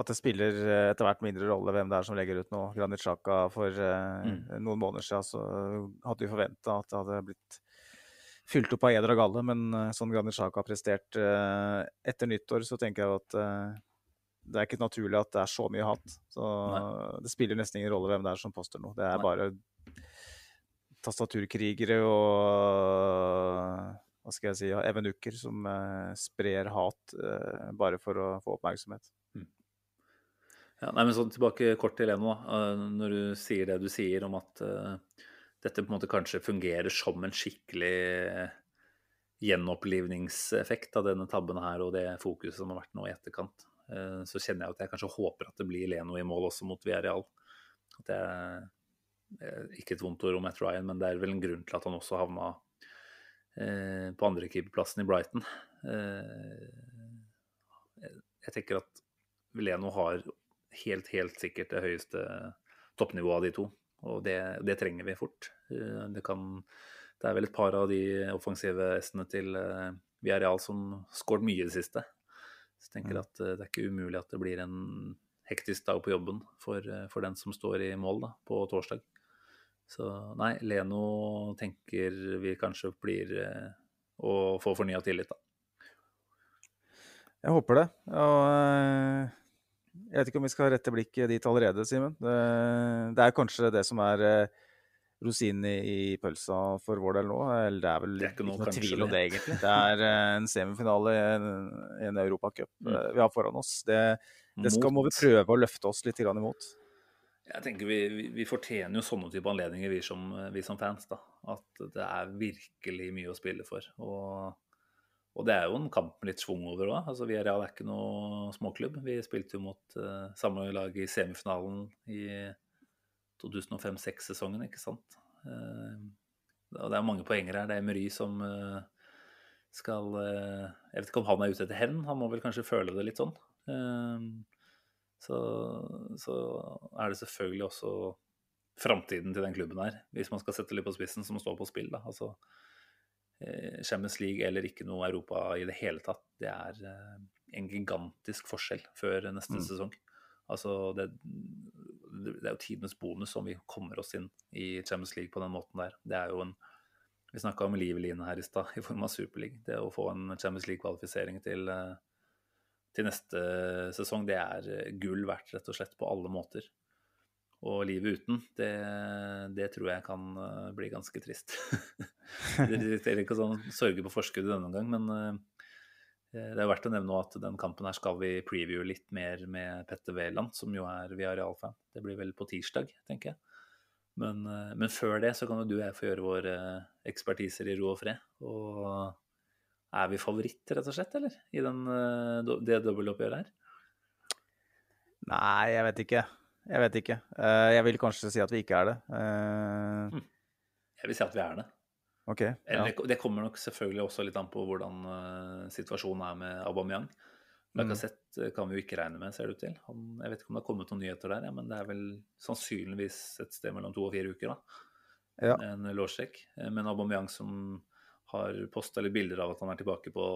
at det spiller etter hvert mindre rolle hvem det er som legger ut noe. Granit Sjaka for mm. noen måneder siden så hadde vi forventa at det hadde blitt fylt opp av eder og galle, men uh, sånn Granit Xhaka har prestert etter nyttår, så tenker jeg at det er ikke naturlig at det er så mye hat. Så Nei. det spiller nesten ingen rolle hvem det er som poster noe. Det er Nei. bare tastaturkrigere og hva skal jeg si, ja, evenukker som uh, sprer hat uh, bare for å få oppmerksomhet. Mm. Ja, nei, men sånn Tilbake kort til Leno. da, når du sier det du sier om at dette på en måte kanskje fungerer som en skikkelig gjenopplivningseffekt av denne tabben her og det fokuset som har vært nå i etterkant, så kjenner jeg at jeg kanskje håper at det blir Leno i mål også mot Villarreal. At det er ikke et vondt ord om Matt Ryan, men det er vel en grunn til at han også havna eh, på andrekeeperplassen i Brighton. Eh, jeg tenker at Leno har helt, helt sikkert det høyeste toppnivået av de to. Og det, det trenger vi fort. Eh, det, kan, det, er vel et par av de offensive S-ene til er Villarreal som skåret mye i det siste. Så jeg tenker mm. at det er ikke umulig at det blir en hektisk dag på jobben for, for den som står i mål da, på torsdag. Så nei, Leno tenker vi kanskje blir eh, å få fornya tillit, da. Jeg håper det. Og eh, jeg vet ikke om vi skal rette blikket dit allerede, Simen. Det, det, er kanskje det som er eh, rosinen i pølsa for vår del nå. Eller det er vel det er ikke noe, noe tvil om det, egentlig. Det er en semifinale i en, en europacup mm. vi har foran oss. Det, det skal, må vi prøve å løfte oss litt imot. Jeg tenker vi, vi, vi, fortjener jo sånne type anledninger, vi som, vi som, fans. da. At det er virkelig mye å spille for. Og, og det er jo en kamp med litt schwung over òg. Altså, Villarreal er ikke noe småklubb. Vi spilte jo mot uh, samme lag i semifinalen i 2005-2006-sesongen, ikke sant. Uh, det er mange poenger her. Det er Emery som uh, skal Jeg vet ikke om han er ute etter hevn, han må vel kanskje føle det litt sånn. Så, så er det selvfølgelig også framtiden til den klubben her, hvis man skal sette litt på spissen, som står på spill. da, altså Champions League eller ikke noe Europa i det hele tatt, det er eh, en gigantisk forskjell før neste mm. sesong. Altså, det, det, er jo tidenes bonus om vi kommer oss inn i Champions League på den måten der. Det er jo en Vi snakka om livline her i stad, i form av Superliga. Det å få en Champions League-kvalifisering til uh, til neste sesong, det er eh, gull verdt, rett og slett, på alle måter. Og livet uten, det, det tror jeg kan eh, bli ganske trist. det er ikke sånn sørge på forskuddet denne gang, men eh, det er verdt å nevne at den kampen her skal vi preview litt mer med Petter Wæland, som jo er Viareal-fan. Det blir vel på tirsdag, tenker jeg. Men, men, før det så kan jo du og jeg få gjøre våre ekspertiser i ro og fred. Og er vi favoritt, rett og slett, eller? I den, eh, det dobbeltoppgjøret her? Nei, jeg vet ikke. Jeg vet ikke. Eh, jeg vil kanskje si at vi ikke er det. Eh, hm. Jeg vil si at vi er det. Ok. Ja. Det kommer nok selvfølgelig også litt an på hvordan situasjonen er med Aubameyang. Lacassette mm. kan vi jo ikke regne med, ser det ut til. Han, jeg vet ikke om det har kommet noen nyheter der, ja, men det er vel sannsynligvis et sted mellom to og fire uker, da. Ja. En lårstrekk. Men Aubameyang som har posta litt bilder av at han er tilbake på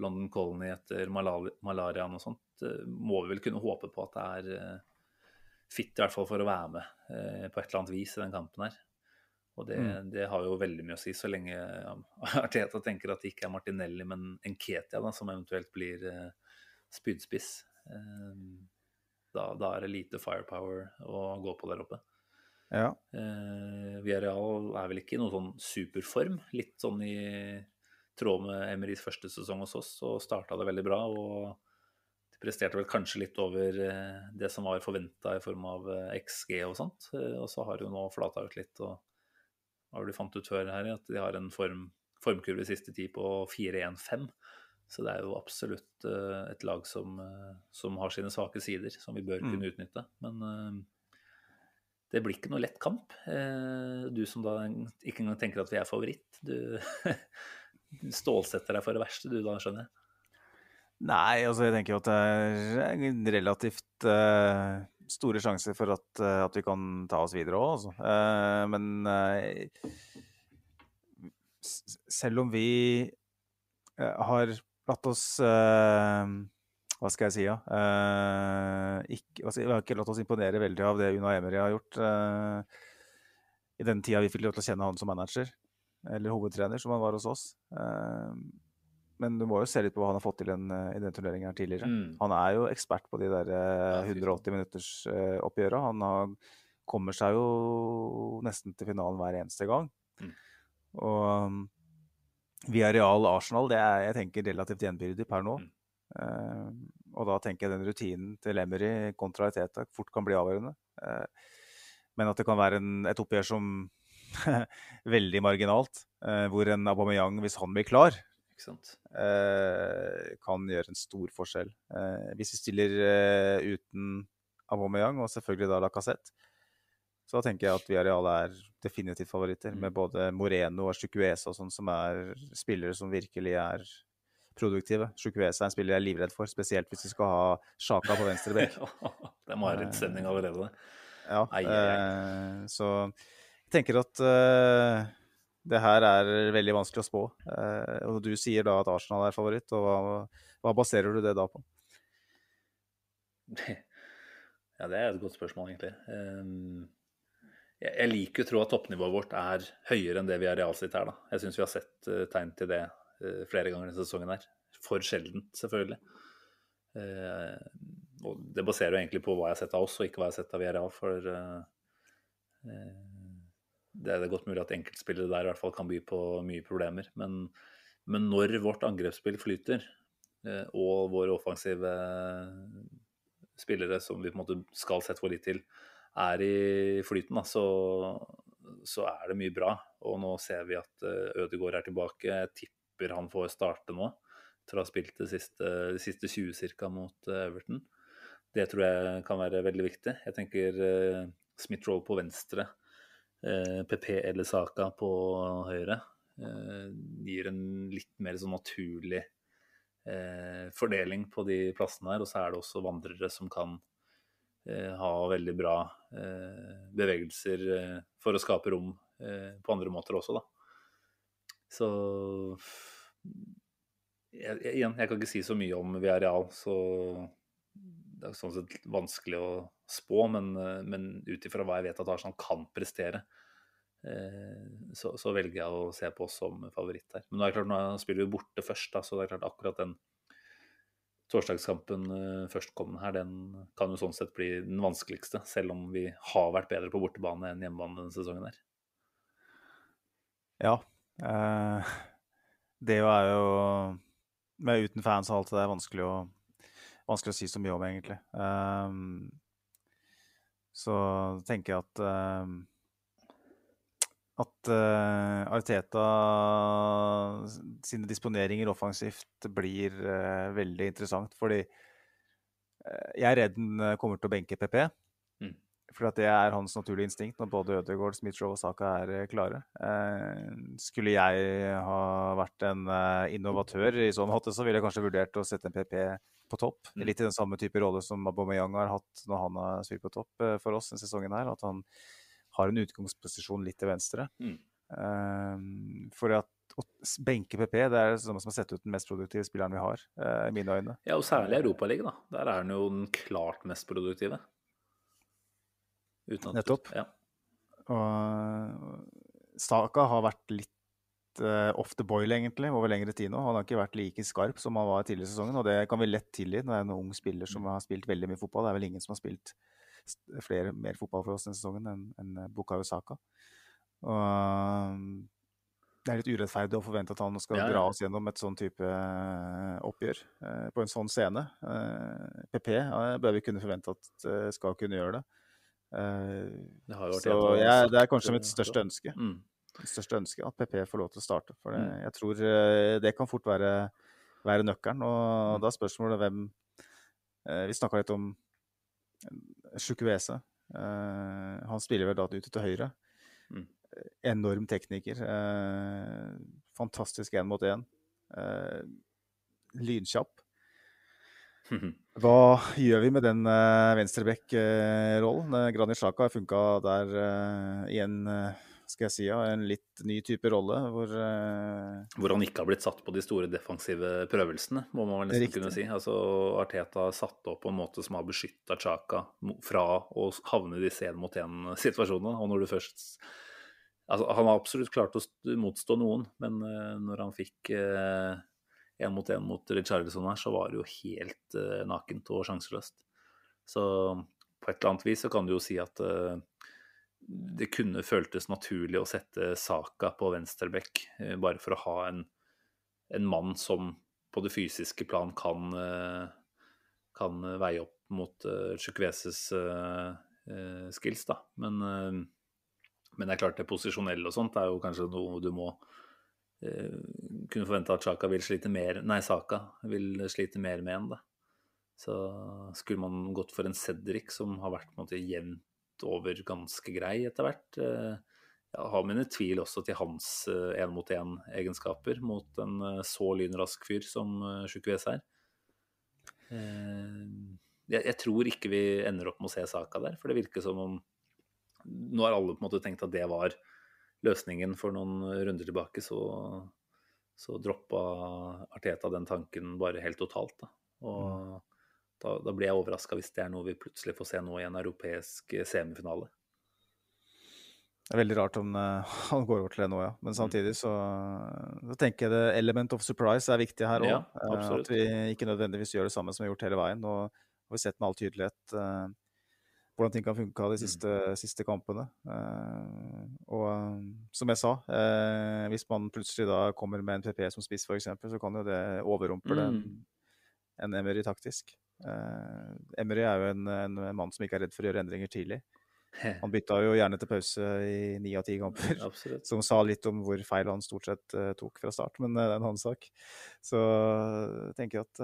London Colony etter malariaen og sånt, eh, må vi vel kunne håpe på at det er eh, fit i hvert fall for å være med eh, på et eller annet vis i den kampen her. Og det, mm. det har jo veldig mye å si, så lenge Arteta tenker at det ikke er Martinelli, men Enketia da, som eventuelt blir spydspiss. Da, da er det lite firepower å gå på der oppe. Ja. Eh, Villarreal er vel ikke i noen sånn superform. Litt sånn i tråd med Emerys første sesong hos oss, så starta det veldig bra. Og presterte vel kanskje litt over eh, det som var forventa i form av eh, XG og sånt. Eh, og så har hun nå flata ut litt. og hva har du fant ut før her, at de har en form, formkurve siste tid på 4-1-5. Så det er jo absolutt et lag som, som, har sine svake sider, som vi bør mm. kunne utnytte. Men det blir ikke noe lett kamp. Du som da ikke engang tenker at vi er favoritt. Du stålsetter deg for det verste, du da, skjønner jeg? Nei, altså jeg tenker jo at det er relativt uh, store sjanser for at, uh, at, vi kan ta oss videre òg, altså. Uh, men selv om vi har latt oss Hva skal jeg si, ja? Ikke, altså, vi har ikke latt oss imponere veldig av det Una Emery har gjort i den tida vi fikk lov til å kjenne han som manager, eller hovedtrener, som han var hos oss. Uh, men du må jo se litt på hva han har fått til en, eh, i den turneringen her tidligere. Mm. Han er jo ekspert på de der uh, 180 minutters uh, oppgjøra. Han har, kommer seg jo nesten til finalen hver eneste gang. Mm. Og um, via Real Arsenal, det er jeg tenker relativt gjenbyrdig per nå. Mm. Uh, og da tenker jeg den rutinen til Emery kontra Teta fort kan bli avgjørende. men at det kan være en, et oppgjør som veldig marginalt, hvor en Aubameyang, hvis han blir klar, Eh, kan gjøre en stor forskjell. Eh, hvis vi stiller eh, uten Aubameyang og selvfølgelig da Lacassette, så tenker jeg at Villarreal er definitivt favoritter. Mm. Med både Moreno og Chucuesa sånn, som er spillere som virkelig er produktive. Chucuesa er en spiller jeg er livredd for, spesielt hvis vi skal ha Sjaka på venstre bekk. det må være litt stemning allerede. Ja, ai, ai, ai. så jeg tenker at uh, det her er veldig vanskelig å spå. Eh, og Du sier da at Arsenal er favoritt, og hva, hva, baserer du det da på? Ja, Det er et godt spørsmål, egentlig. Um, jeg, liker å tro at toppnivået vårt er høyere enn det vi er realsitt her. da. Jeg syns vi har sett uh, tegn til det flere ganger denne sesongen her. For sjeldent, selvfølgelig. Og det baserer jo egentlig på hva jeg har sett av oss, og ikke hva jeg har sett av Villarreal. For det er godt mulig at enkeltspillere der i hvert fall kan by på mye problemer. Men, men når vårt angrepsspill flyter, eh, og våre offensive spillere som vi på en måte skal sette vår lit til, er i flyten, da, så, så, er det mye bra. Og nå ser vi at eh, Ødegaard er tilbake. Jeg tipper han får starte nå, etter å ha spilt de siste, de siste 20 cirka mot eh, Everton. Det tror jeg kan være veldig viktig. Jeg tenker Smith-Roll på venstre PP eh, eller Saka på høyre. Eh, gir en litt mer sånn naturlig eh, fordeling på de plassene her. Og så er det også vandrere som kan ha veldig bra bevegelser for å skape rom på andre måter også, da. Så jeg, igjen, jeg kan ikke si så mye om Villarreal, så det er sånn sett vanskelig å spå, men, eh, men ut ifra hva jeg vet at Arsenal kan prestere, eh, så, så, velger jeg å se på oss som favoritt her. Men nå, er det klart, nå spiller vi borte først, da, så det er klart akkurat den torsdagskampen eh, førstkommende her, den kan jo sånn sett bli den vanskeligste, selv om vi har vært bedre på bortebane enn hjemmebane denne sesongen her. Ja. Eh, det er jo med Uten fans og alt det der vanskelig å vanskelig å si så mye om, egentlig. Um, så tenker jeg at um, at uh, Arteta sine disponeringer offensivt blir uh, veldig interessant. Fordi jeg er redd den kommer til å benke PP. For det er hans naturlige instinkt når både Ødegaard, Smith-Roe og Saka er klare. skulle jeg ha vært en innovatør i så måte, så ville jeg kanskje vurdert å sette en PP på topp. Mm. Litt i den samme type rolle som Aubameyang har hatt når han har spilt på topp eh, for oss denne sesongen. her, At han har en utgangsposisjon litt til venstre. Mm. For at å benke PP det er det samme som å sette ut den mest produktive spilleren vi har, i mine øyne. Ja, og særlig Europaligaen. Der er han jo den klart mest produktive. Nettopp. Ja. Og Saka har vært litt uh, off the boil egentlig, over lengre tid nå. Han har ikke vært like skarp som han var tidligere i sesongen, og det kan vi lett tilgi når det er en ung spiller som har spilt veldig mye fotball. Det er vel ingen som har spilt flere, mer fotball for oss denne sesongen enn en Bukayo Saka. Og det er litt urettferdig å forvente at han skal ja, ja. dra oss gjennom et sånn type oppgjør på en sånn scene. PP bør vi kunne forvente at skal kunne gjøre det. Det så jeg, det er kanskje mitt største ønske. Mm største ønske at PP får lov til å starte. For det, mm. jeg tror eh, det kan fort være, være nøkkelen. Og mm. da er spørsmålet hvem eh, Vi snakka litt om Chukwese. Uh, han spiller vel da ute til høyre. Mm. Enorm tekniker. Fantastisk én mot én. Lynkjapp. Hva gjør vi med den uh, venstreback-rollen? Uh, Granit Xhaka har funka der i en skal jeg si, ja, en litt ny type rolle. Hvor, uh... hvor han ikke har blitt satt på de store defensive prøvelsene, må man vel nesten Riktig. kunne si. Altså, Arteta har satt opp på en måte som har beskytta Chaka fra å havne i disse én-mot-én-situasjonene. Og når du først altså, Han har absolutt klart å motstå noen, men uh, når han fikk én uh, mot én mot Richarlison her, så var det jo helt uh, nakent og sjanseløst. Så på et eller annet vis så kan du jo si at det kunne føltes naturlig å sette Saka på venstreback, uh, bare for å ha en, en, mann som på det fysiske plan kan, kan veie opp mot uh, Chukweses uh, uh, skills, da. Men, men, det er klart, det posisjonelle og sånt er jo kanskje noe du må kunne forvente at Saka vil slite mer Nei, Saka vil slite mer med enn det. Så skulle man gått for en Cedric som har vært på en måte jevnt over ganske grei etter hvert. Eh, jeg har mine tvil også til hans én-mot-én-egenskaper eh, mot en eh, så lynrask fyr som Sjukves er. Jeg, tror ikke vi ender opp med å se saka der, for det virker som om Nå har alle på en måte tenkt at det var løsningen for noen runder tilbake, så, så droppa Arteta den tanken bare helt totalt. Da. Og mm. Da, da blir jeg overraska hvis det er noe vi plutselig får se nå i en europeisk eh, semifinale. Det er veldig rart om uh, han går over til det nå, ja. Men mm. samtidig så, så tenker jeg det element of surprise er viktig her òg. Ja, at vi ikke nødvendigvis gjør det samme som vi har gjort hele veien. Nå har vi sett med all tydelighet hvordan ting kan funke av de mm. siste, siste kampene. og som jeg sa, hvis man plutselig da kommer med en PP som spiss f.eks., så kan jo det overrumple mm. en, en Emery taktisk. Eh, Emery er jo en, en, mann som ikke er redd for å gjøre endringer tidlig. Han bytta jo gjerne til pause i ni av ti kamper, som sa litt om hvor feil han stort sett uh, tok fra start, men uh, det er en annen sak. Så jeg tenker at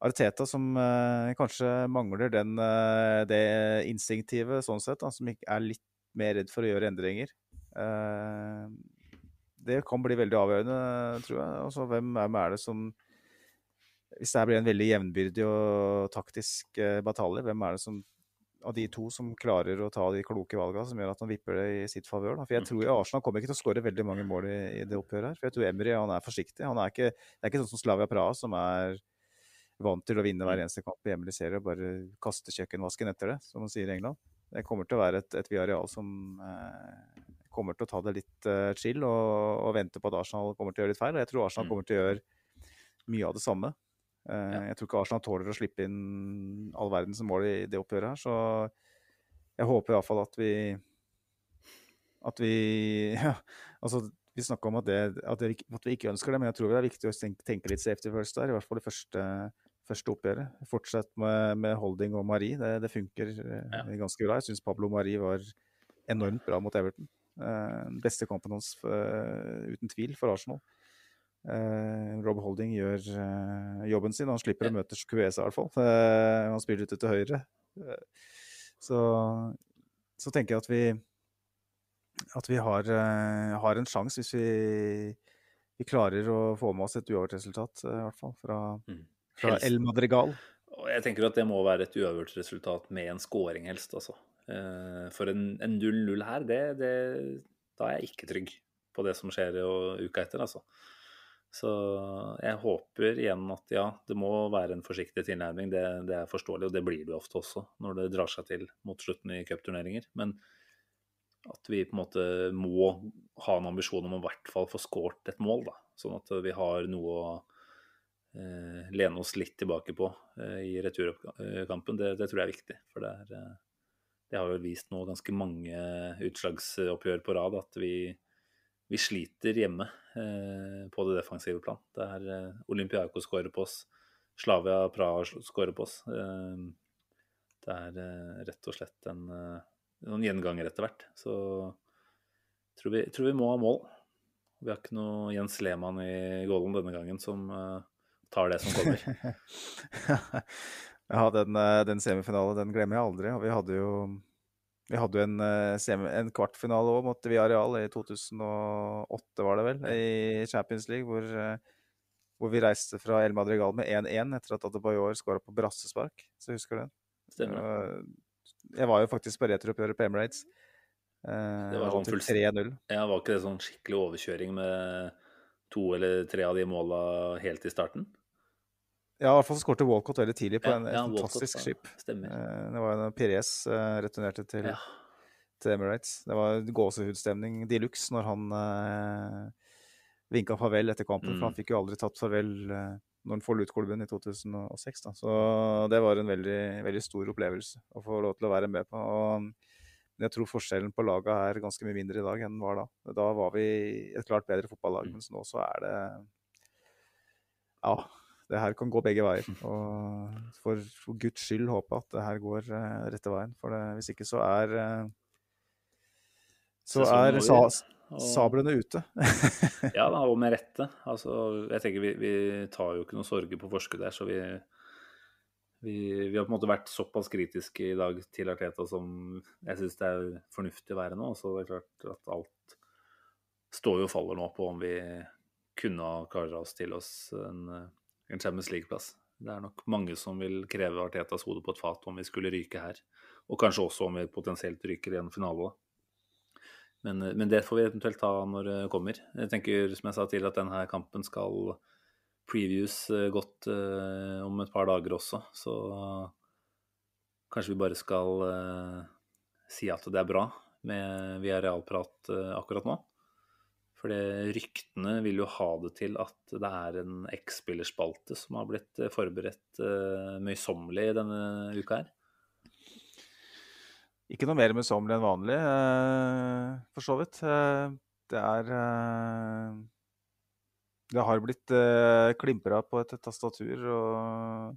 Arteta som kanskje mangler den, det instinktive sånn sett, da, som er litt mer redd for å gjøre endringer. det kan bli veldig avgjørende, tror jeg. Altså, hvem, hvem er det som hvis det blir en veldig jevnbyrdig og taktisk uh, batalje, hvem er det som av de to som klarer å ta de kloke valgene som gjør at han vipper det i sitt favør? For jeg mm. tror Arsenal kommer ikke til å skåre veldig mange mål i, i, det oppgjøret her. For jeg tror Emry han er forsiktig. Han er ikke, det er ikke sånn som Slavia Praha, som er vant til å vinne hver mm. eneste kamp i hjemlig serie og bare kaste kjøkkenvasken etter det, som man sier i England. Det kommer til å være et, et Viareal som eh, kommer til å ta det litt eh, chill og, og, vente på at Arsenal kommer til å gjøre litt feil. Og jeg tror Arsenal mm. kommer til å gjøre mye av det samme. Eh, ja. Jeg tror ikke Arsenal tåler å slippe inn all verdens mål i det oppgjøret her, så jeg håper iallfall at vi At vi Ja, altså vi snakka om at, det, at, det, at, vi ikke ønsker det, men jeg tror det er viktig å tenke, tenke litt safety first der. I hvert fall det første, første oppgjøret. Fortsett med, med, Holding og Marie. Det, det funker eh, ja. ganske bra. Jeg syns Pablo Marie var enormt bra mot Everton. Uh, beste kampen hans uh, uten tvil for Arsenal. Uh, Rob Holding gjør jobben sin. Han slipper å møte Cuesa, i hvert fall. Han spiller ute til høyre. så, så tenker jeg at vi at vi har, har en sjanse hvis vi, vi, klarer å få med oss et uavgjort resultat, i hvert fall, fra, mm. Fra El Madrigal. Jeg tenker at det må være et uavgjort resultat med en scoring, helst. Altså. For en 0-0 her, det, det, da er jeg ikke trygg på det som skjer uka etter, altså. Så jeg håper igjen at ja, det må være en forsiktig tilnærming. Det, det er forståelig, og det blir det ofte også når det drar seg til mot slutten i cupturneringer. Men at vi på en måte må ha en ambisjon om å i hvert fall få skåret et mål, da. Sånn at vi har noe å eh, lene oss litt tilbake på eh, i returkampen. Det, det, tror jeg er viktig. For det, er, eh, det har jo vist nå ganske mange utslagsoppgjør på rad at vi vi sliter hjemme eh, på det defensive plan. Det er eh, Olympiakos skårer på oss, Slavia Praha skårer på oss. Eh, det er eh, rett og slett en, eh, noen gjenganger etter hvert. Så tror vi, tror vi må ha mål. Vi har ikke noe Jens Lehmann i Gålen denne gangen som eh, tar det som kommer. Ja, den, eh, den semifinalen den glemmer jeg aldri. Og vi hadde jo, vi hadde jo en, eh, en kvartfinale òg mot Villarreal i 2008, var det vel, i Champions League, hvor, hvor vi reiste fra El Madrigal med 1-1 etter at Adebayor skåra på brassespark. Så husker du den? Stemmer. Jeg var jo faktisk på returoppgjøret på Emirates. Det var sånn full 3-0. Ja, var ikke det sånn skikkelig overkjøring med to eller tre av de måla helt i starten? Ja, i hvert fall så skårte Walcott veldig tidlig på Ja, en ja, fantastisk Walcott, skip. Stemmer. Eh, Det var en Pires eh, returnerte til, Ja. til Emirates. Det var gåsehudstemning de luxe når han eh, vinka farvel etter kampen. For Mm. han fikk jo aldri tatt farvel eh, når han forlot klubben i 2006. Da. Så det var en veldig, veldig stor opplevelse å få lov til å være med på. Og jeg tror forskjellen på laga er ganske mye mindre i dag enn den var da. Da var vi et klart bedre fotballag, Mm. mens nå så er det Ja, det her kan gå begge veier. Og for, for guds skyld håpe at det her går uh, rette veien. For det, hvis ikke så er uh, Så er sa, sablene ute. Ja da, og med rette. Altså, jeg tenker vi, vi tar jo ikke noe sorger på forskudd der, så vi, vi, vi har på en måte vært såpass kritiske i dag til Arteta som jeg syns det er fornuftig å være nå. Så det er klart at alt står jo og faller nå på om vi kunne ha kara oss til oss en, en Champions League-plass. Det er nok mange som vil kreve Artetas hode på et fat om vi skulle ryke her. Og kanskje også om vi potensielt ryker i en finale. Men, men det får vi eventuelt ta når det kommer. Jeg tenker, som jeg sa tidligere, at denne kampen skal previews eh, godt eh, om et par dager også. Så kanskje vi bare skal eh, si at det er bra med via realprat eh, akkurat nå. For ryktene vil jo ha det til at det er en X-spillerspalte som har blitt eh, forberedt uh, møysommelig denne uka her. Ikke noe mer møysommelig enn vanlig, uh, for så vidt. Uh, det er Det har blitt klimpra på et tastatur og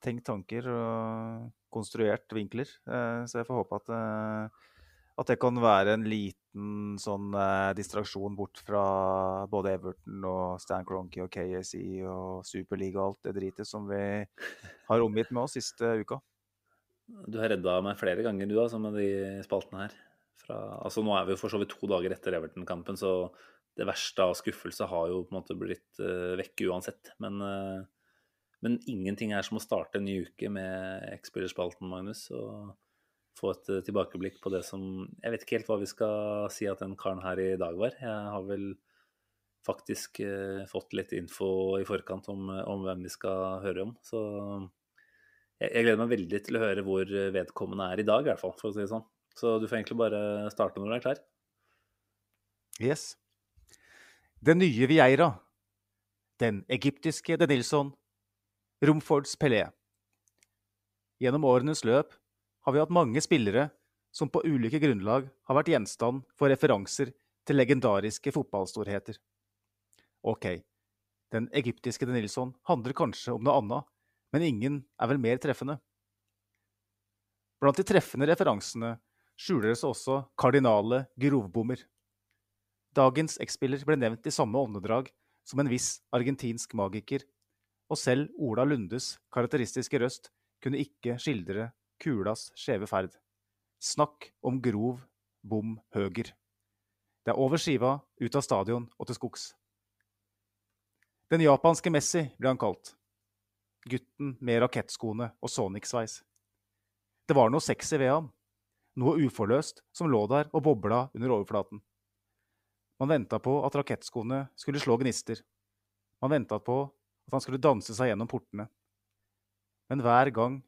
tenkt tanker og konstruert vinkler. Så jeg får håpe at, at det kan være en liten sånn eh, distraksjon bort fra både Everton og Stan Cronky og KSI og Superliga og alt det dritet som vi har omgitt med oss siste uka. Du har redda meg flere ganger, du, altså, med de spaltene her. Fra, altså, nå er vi jo for så vidt to dager etter Everton-kampen, så det verste av skuffelse har jo på en måte blitt uh, vekk uansett. Men, uh, men ingenting er som å starte en ny uke med X-spillerspalten, Magnus. Og få et uh, tilbakeblikk på det som Jeg vet ikke helt hva vi skal si at den karen her i dag var. Jeg har vel faktisk fått litt info i forkant om, om hvem vi skal høre om. Så jeg, jeg gleder meg veldig til å høre hvor vedkommende er i dag, i hvert fall, for å si det sånn. Så du får egentlig bare starte når du er klar. Yes. Den nye Vieira. Den egyptiske De Nilsson. Romfords Pelé. Gjennom årenes løp har vi hatt mange spillere som på ulike grunnlag har vært gjenstand for referanser til legendariske fotballstorheter. Ok, den egyptiske Nilsson handler kanskje om noe annet, men ingen er vel mer treffende. Blant de treffende referansene skjuler det seg også kardinale grovbommer. Dagens X-spiller ble nevnt i samme åndedrag som en viss argentinsk magiker, og selv Ola Lundes karakteristiske røst kunne ikke skildre kulas skjeve ferd. Snakk om grov bom høger. Det er over skiva, ut av stadion og til skogs. Den japanske Messi ble han kalt. Gutten med rakettskoene og Sonic-sveis. Det var noe sexy ved ham, noe uforløst som lå der og bobla under overflaten. Man venta på at rakettskoene skulle slå gnister. Man venta på at han skulle danse seg gjennom portene. Men hver gang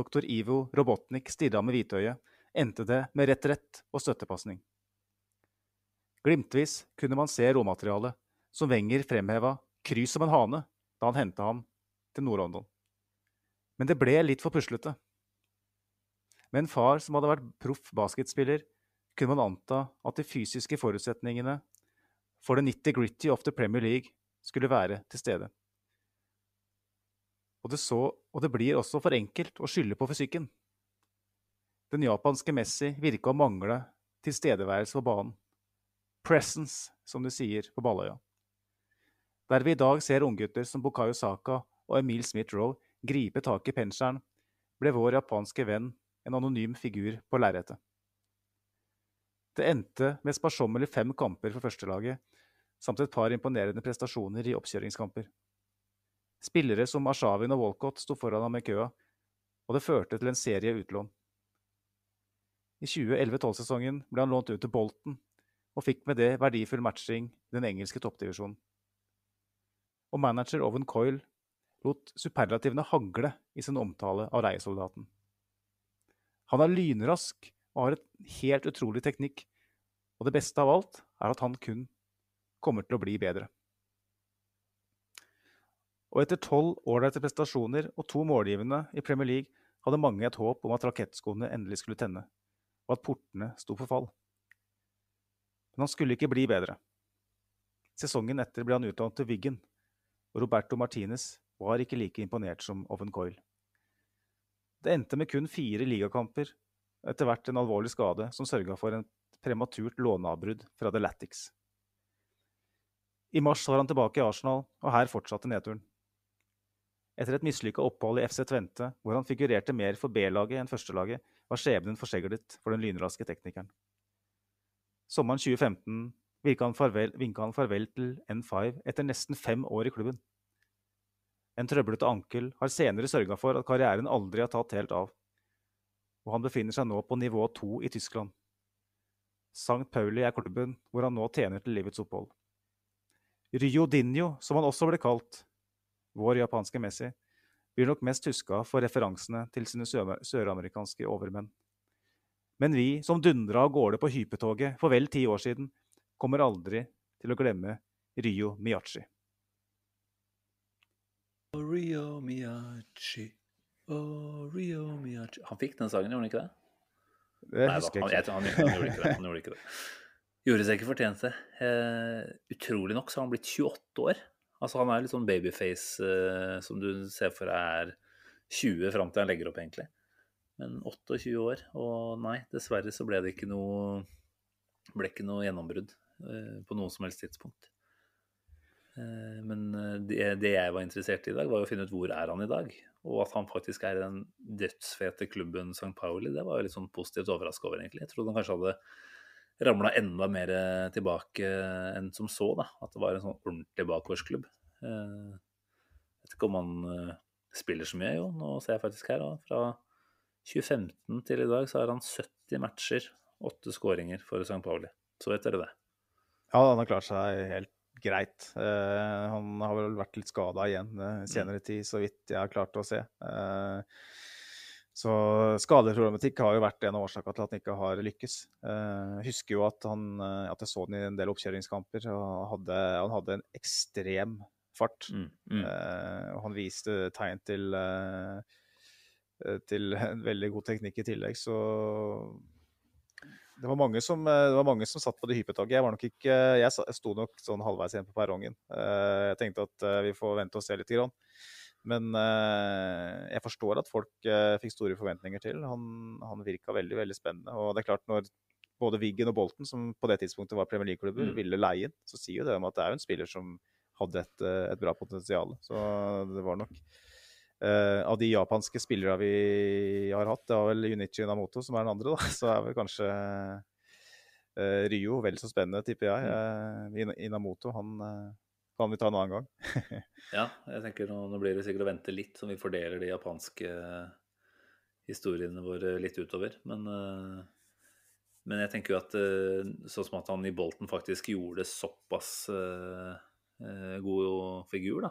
doktor Ivo Robotnik stirra med hvitøyet, endte det med retrett og støttepasning. Glimtvis kunne man se råmaterialet, som Wenger fremheva kry som en hane da han henta ham til Nord-London. Men det ble litt for puslete. Med en far som hadde vært proff basketspiller, kunne man anta at de fysiske forutsetningene for the nitty-gritty of the Premier League skulle være til stede. Og det, så, og det blir også for enkelt å skylde på fysikken. Den japanske Messi virka å mangle tilstedeværelse på banen. Presence, som de sier på Balløya. Der vi i dag ser unggutter som Bukayo Saka og Emil Smith-Roe gripe tak i penselen, ble vår japanske venn en anonym figur på lerretet. Det endte med sparsommelig fem kamper for førstelaget, samt et par imponerende prestasjoner i oppkjøringskamper. Spillere som Arshavin og Walcott sto foran ham i køa, og det førte til en serie utlån. I 2011-12-sesongen ble han lånt ut til Bolton, og fikk med det verdifull matching i den engelske toppdivisjonen. Og manager Owen Coyle lot superlativene hagle i sin omtale av leiesoldaten. Han er lynrask og har et helt utrolig teknikk, og det beste av alt er at han kun kommer til å bli bedre. Og etter tolv ålreite prestasjoner og to målgivende i Premier League hadde mange et håp om at rakettskoene endelig skulle tenne, og at portene sto for fall. Men han skulle ikke bli bedre. Sesongen etter ble han utlånt til Wiggen, og Roberto Martinez var ikke like imponert som Oven Coyle. Det endte med kun fire ligakamper, etter hvert en alvorlig skade som sørga for et prematurt låneavbrudd fra The Latics. I mars var han tilbake i Arsenal, og her fortsatte nedturen. Etter et mislykka opphold i FC Tvente, hvor han figurerte mer for B-laget enn førstelaget, var skjebnen forseglet for den lynraske teknikeren. Sommeren 2015 vinka han, farvel, til N5 etter nesten fem år i klubben. En trøblete ankel har senere sørga for at karrieren aldri har tatt helt av, og han befinner seg nå på nivå to i Tyskland. St. Pauli er klubben hvor han nå tjener til livets opphold. Rio Dinho, som han også ble kalt, vår japanske Messi, blir nok mest huska for referansene til sine søramerikanske overmenn. Men vi som dundra av gårde på hypetoget for vel ti år siden, kommer aldri til å glemme Ryo Miyachi. Rio Miyachi, oh, Rio Miyachi Han fikk den sangen, gjorde han ikke det? Det Nei, husker jeg ikke. Han, han, han, gjorde ikke det. Han gjorde ikke det. Gjorde seg ikke fortjent det. Eh, utrolig nok så har han blitt 28 år. Altså Han er litt sånn babyface eh, som du ser for deg er 20 fram til han legger opp, egentlig. Men 28 år, og nei, dessverre så ble det ikke noe ble ikke noe gjennombrudd eh, på noe som helst tidspunkt. Eh, men eh, det, det, jeg var interessert i i dag, var å finne ut hvor er han i dag. Og at han faktisk er i den dødsfete klubben St. Pauli, det var jeg litt sånn positivt overraska over, egentlig. Jeg trodde han kanskje hadde ramla enda mer tilbake enn som så. da, At det var en sånn ordentlig bakgårdsklubb. Jeg eh, vet ikke om han eh, spiller så mye, jo. Nå ser jeg faktisk her. Da. fra 2015 til i dag så har han 70 matcher, åtte skåringer for St. Pauli. Så vet dere det. Ja, han har klart seg helt greit. Uh, han har vel vært litt skada igjen uh, senere tid, så vidt jeg har klart å se. Uh, så skadeproblematikk har jo vært en av årsakene til at han ikke har lykkes. Jeg husker jo at, han, at jeg så han i en del oppkjøringskamper. og hadde, Han hadde en ekstrem fart. Mm, mm. og han viste tegn til, til en veldig god teknikk i tillegg, så det var, mange som, det var mange som satt på det hypetoget. Jeg var nok ikke, jeg sto nok sånn halvveis igjen på perrongen. Jeg tenkte at vi får vente og se litt. Grann. Men eh, jeg forstår at folk eh, fikk store forventninger til. Han, han virka veldig veldig spennende. Og det er klart, når både Wiggen og Bolten, som på det tidspunktet var Premier League-klubber, mm. ville leie inn, så sier jo det om at det er jo en spiller som hadde et, eh, et bra potensial. Så det var nok eh, Av de japanske spillerne vi har hatt, det var vel Junichi Namoto som er den andre, da, så er vel kanskje Ryo vel så spennende, tipper jeg. Mm. Inamoto, han kan vi ta en annen gang. ja, jeg tenker nå, nå, blir det sikkert å vente litt, så vi fordeler de japanske historiene våre litt utover. Men, eh, men jeg tenker jo at eh, sånn som at han i Bolten faktisk gjorde såpass god figur, da.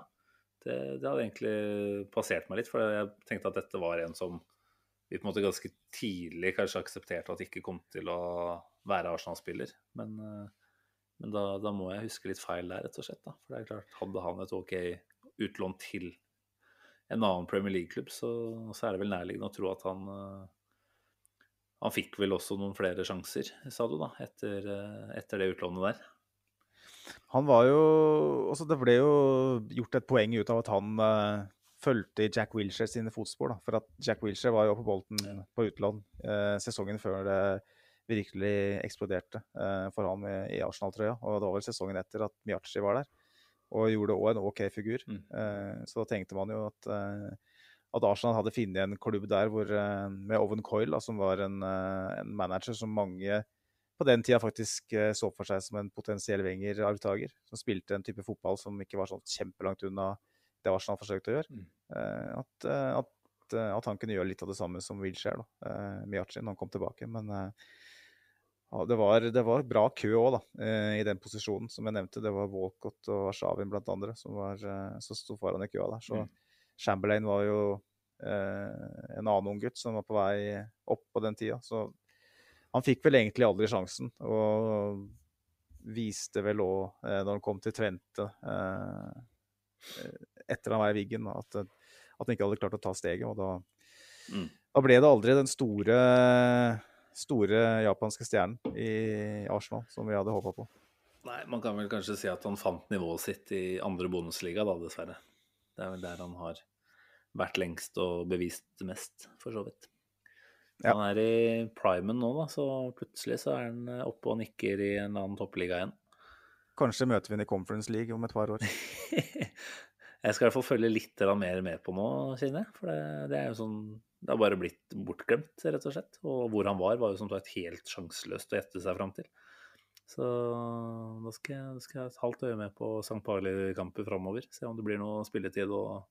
Det, det, hadde egentlig passert meg litt, for jeg tenkte at dette var en som vi på en måte ganske tidlig kanskje aksepterte at ikke kom til å være Arsenal-spiller. Men men da, da, må jeg huske litt feil der, rett og slett. Da. For det er klart, hadde han et OK utlån til en annen Premier League-klubb, så, så, er det vel nærliggende å tro at han uh, Han fikk vel også noen flere sjanser, sa du, da, etter, uh, etter det utlånet der. Han var jo Altså, det ble jo gjort et poeng ut av at han uh, fulgte i Jack Wilshere sine fotspor. Da. For at Jack Wilshere var jo på Bolten på utlån sesongen før det virkelig eksploderte eh, for ham i, Arsenal-trøya. Og det var vel sesongen etter at Miachi var der, og gjorde òg en OK figur. Mm. Eh, så da tenkte man jo at, eh, at Arsenal hadde funnet en klubb der hvor, med Owen Coyle, da, som var en, en, manager som mange på den tida faktisk så for seg som en potensiell Wenger-arvtaker. Som spilte en type fotball som ikke var sånn kjempelangt unna det Arsenal forsøkte å gjøre. Mm. At, at, at, han kunne gjøre litt av det samme som Wilshere, da, Miachi, når han kom tilbake. Men ja, det, var, det, var, bra kø òg, i den posisjonen. Som jeg nevnte, det var Walcott og Shavin blant andre som, var, som sto foran i køa der. Så mm. Chamberlain var jo eh, en annen ung gutt som var på vei opp på den tida. Så han fikk vel egentlig aldri sjansen. Og viste vel òg, eh, når han kom til Tvente eh, etter han var i Wiggen, at, at, han ikke hadde klart å ta steget. Og da, mm. da ble det aldri den store, store japanske stjernen i Arsenal som vi hadde håpa på. Nei, man kan vel kanskje si at han fant nivået sitt i andre bonusliga, da, dessverre. Det er vel der han har vært lengst og bevist mest, for så vidt. Ja. Han er i primen nå, da, så plutselig så er han eh, oppe og nikker i en annen toppliga igjen. Kanskje møter vi ham i Conference League om et par år. jeg skal i hvert fall følge litt mer med på nå, kjenner jeg. For det, det, er jo sånn Det har bare blitt bortglemt, rett og slett. Og hvor han var, var jo som sagt helt sjanseløst å gjette seg fram til. Så da skal jeg, skal jeg et halvt øye med på St. Pauli-kamper framover. Se om det blir noe spilletid og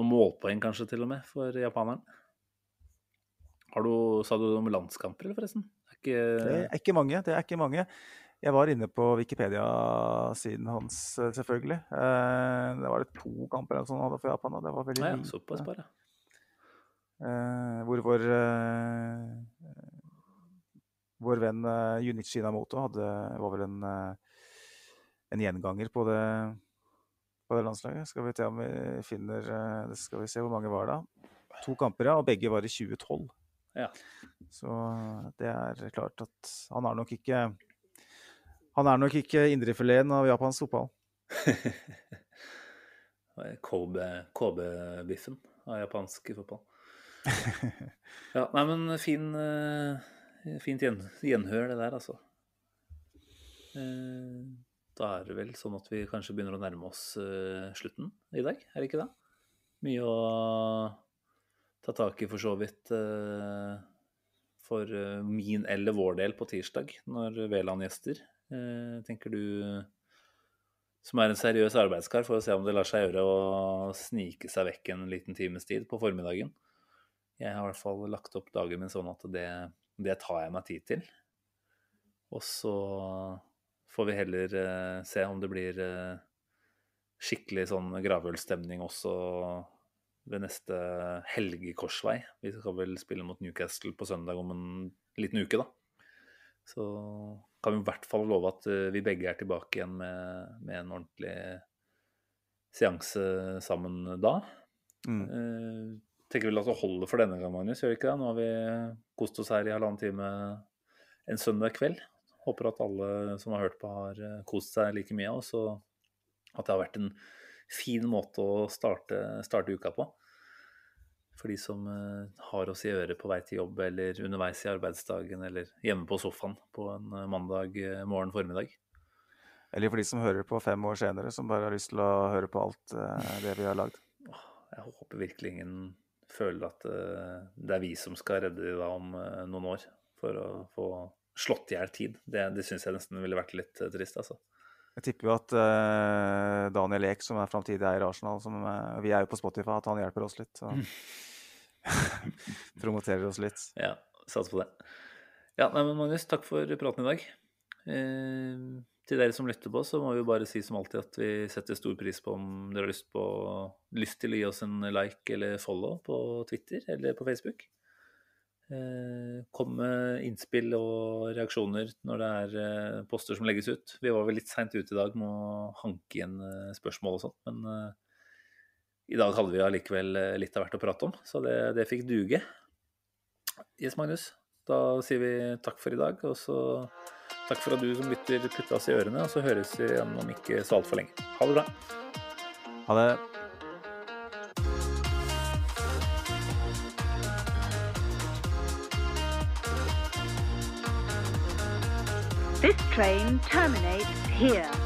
noen målpoeng kanskje til og med for japaneren. Har du, Sa du om landskamper, eller forresten? Er, ikke... det er ikke mange. Det er ikke mange. Jeg var inne på Wikipedia-siden hans, selvfølgelig. Eh, det var det to kamper han hadde for Japan. og det var veldig ja, ja, såpass bare. Eh, hvor vår eh, vår venn uh, Junichi Inamoto hadde, var vel en, en gjenganger på det, på det, landslaget. Skal vi se om vi finner det skal vi se hvor mange var da. To kamper, ja. Og begge var i 2012. Ja. Så det er klart at han er nok ikke Han er nok ikke indrefileten av japansk fotball. KB-biffen av japansk fotball. ja, nei, men fin fint gjenhør, det der, altså. Eh, da er det vel sånn at vi kanskje begynner å nærme oss eh, slutten i dag, er det ikke det? Mye å ta tak i for så vidt eh, for min eller vår del på tirsdag, når Veland gjester. Tenker du, som er en seriøs arbeidskar, for å se om det lar seg gjøre å snike seg vekk en liten times tid på formiddagen. Jeg har i hvert fall lagt opp dagen min sånn at det det tar jeg meg tid til. Og så får vi heller eh, se om det blir eh, skikkelig sånn gravølstemning også ved neste helgekorsvei. Vi skal vel spille mot Newcastle på søndag om en liten uke, da. Så kan vi i hvert fall love at eh, vi begge er tilbake igjen med, med en ordentlig seanse sammen da. Mm. Eh, tenker vel at det holder for denne gang, Magnus. Gjør ikke det? Nå har vi kost oss her i halvannen time en søndag kveld. Håper at alle som har hørt på, har eh, kost seg like mye. Og så at det har vært en fin måte å starte, starte uka på. For de som uh, har oss i øret på vei til jobb eller underveis i arbeidsdagen eller hjemme på sofaen på en uh, mandag morgen formiddag. Eller for de som hører på fem år senere, som bare har lyst til å høre på alt det vi har lagd. Jeg håper virkelig ingen føler at uh, det er vi som skal redde dem om uh, noen år for å få slått i hjel tid. Det, det syns jeg nesten ville vært litt uh, trist, altså. Jeg tipper jo at Daniel Eek, som er framtidig eier i Arsenal, som, vi er jo på Spotify, at han hjelper oss litt. Så. Promoterer oss litt. Ja, satser på det. Ja, nei, men Magnus, takk for praten i dag. Eh, til dere som lytter på, så må vi jo bare si som alltid at vi setter stor pris på om dere har lyst, på, lyst til å gi oss en like eller follow på Twitter eller på Facebook. Eh, kom med innspill og reaksjoner når det er eh, poster som legges ut. Vi var vel litt seint ute i dag med å hanke igjen eh, spørsmål og sånt, men i dag hadde vi allikevel litt av hvert å prate om, så det, det fikk duge. Yes, Magnus. Da sier vi takk for i dag, og så takk for at du som lytter putta oss i ørene, og så høres vi igjen om ikke så altfor lenge. Ha det bra. Ha det. This train terminates here.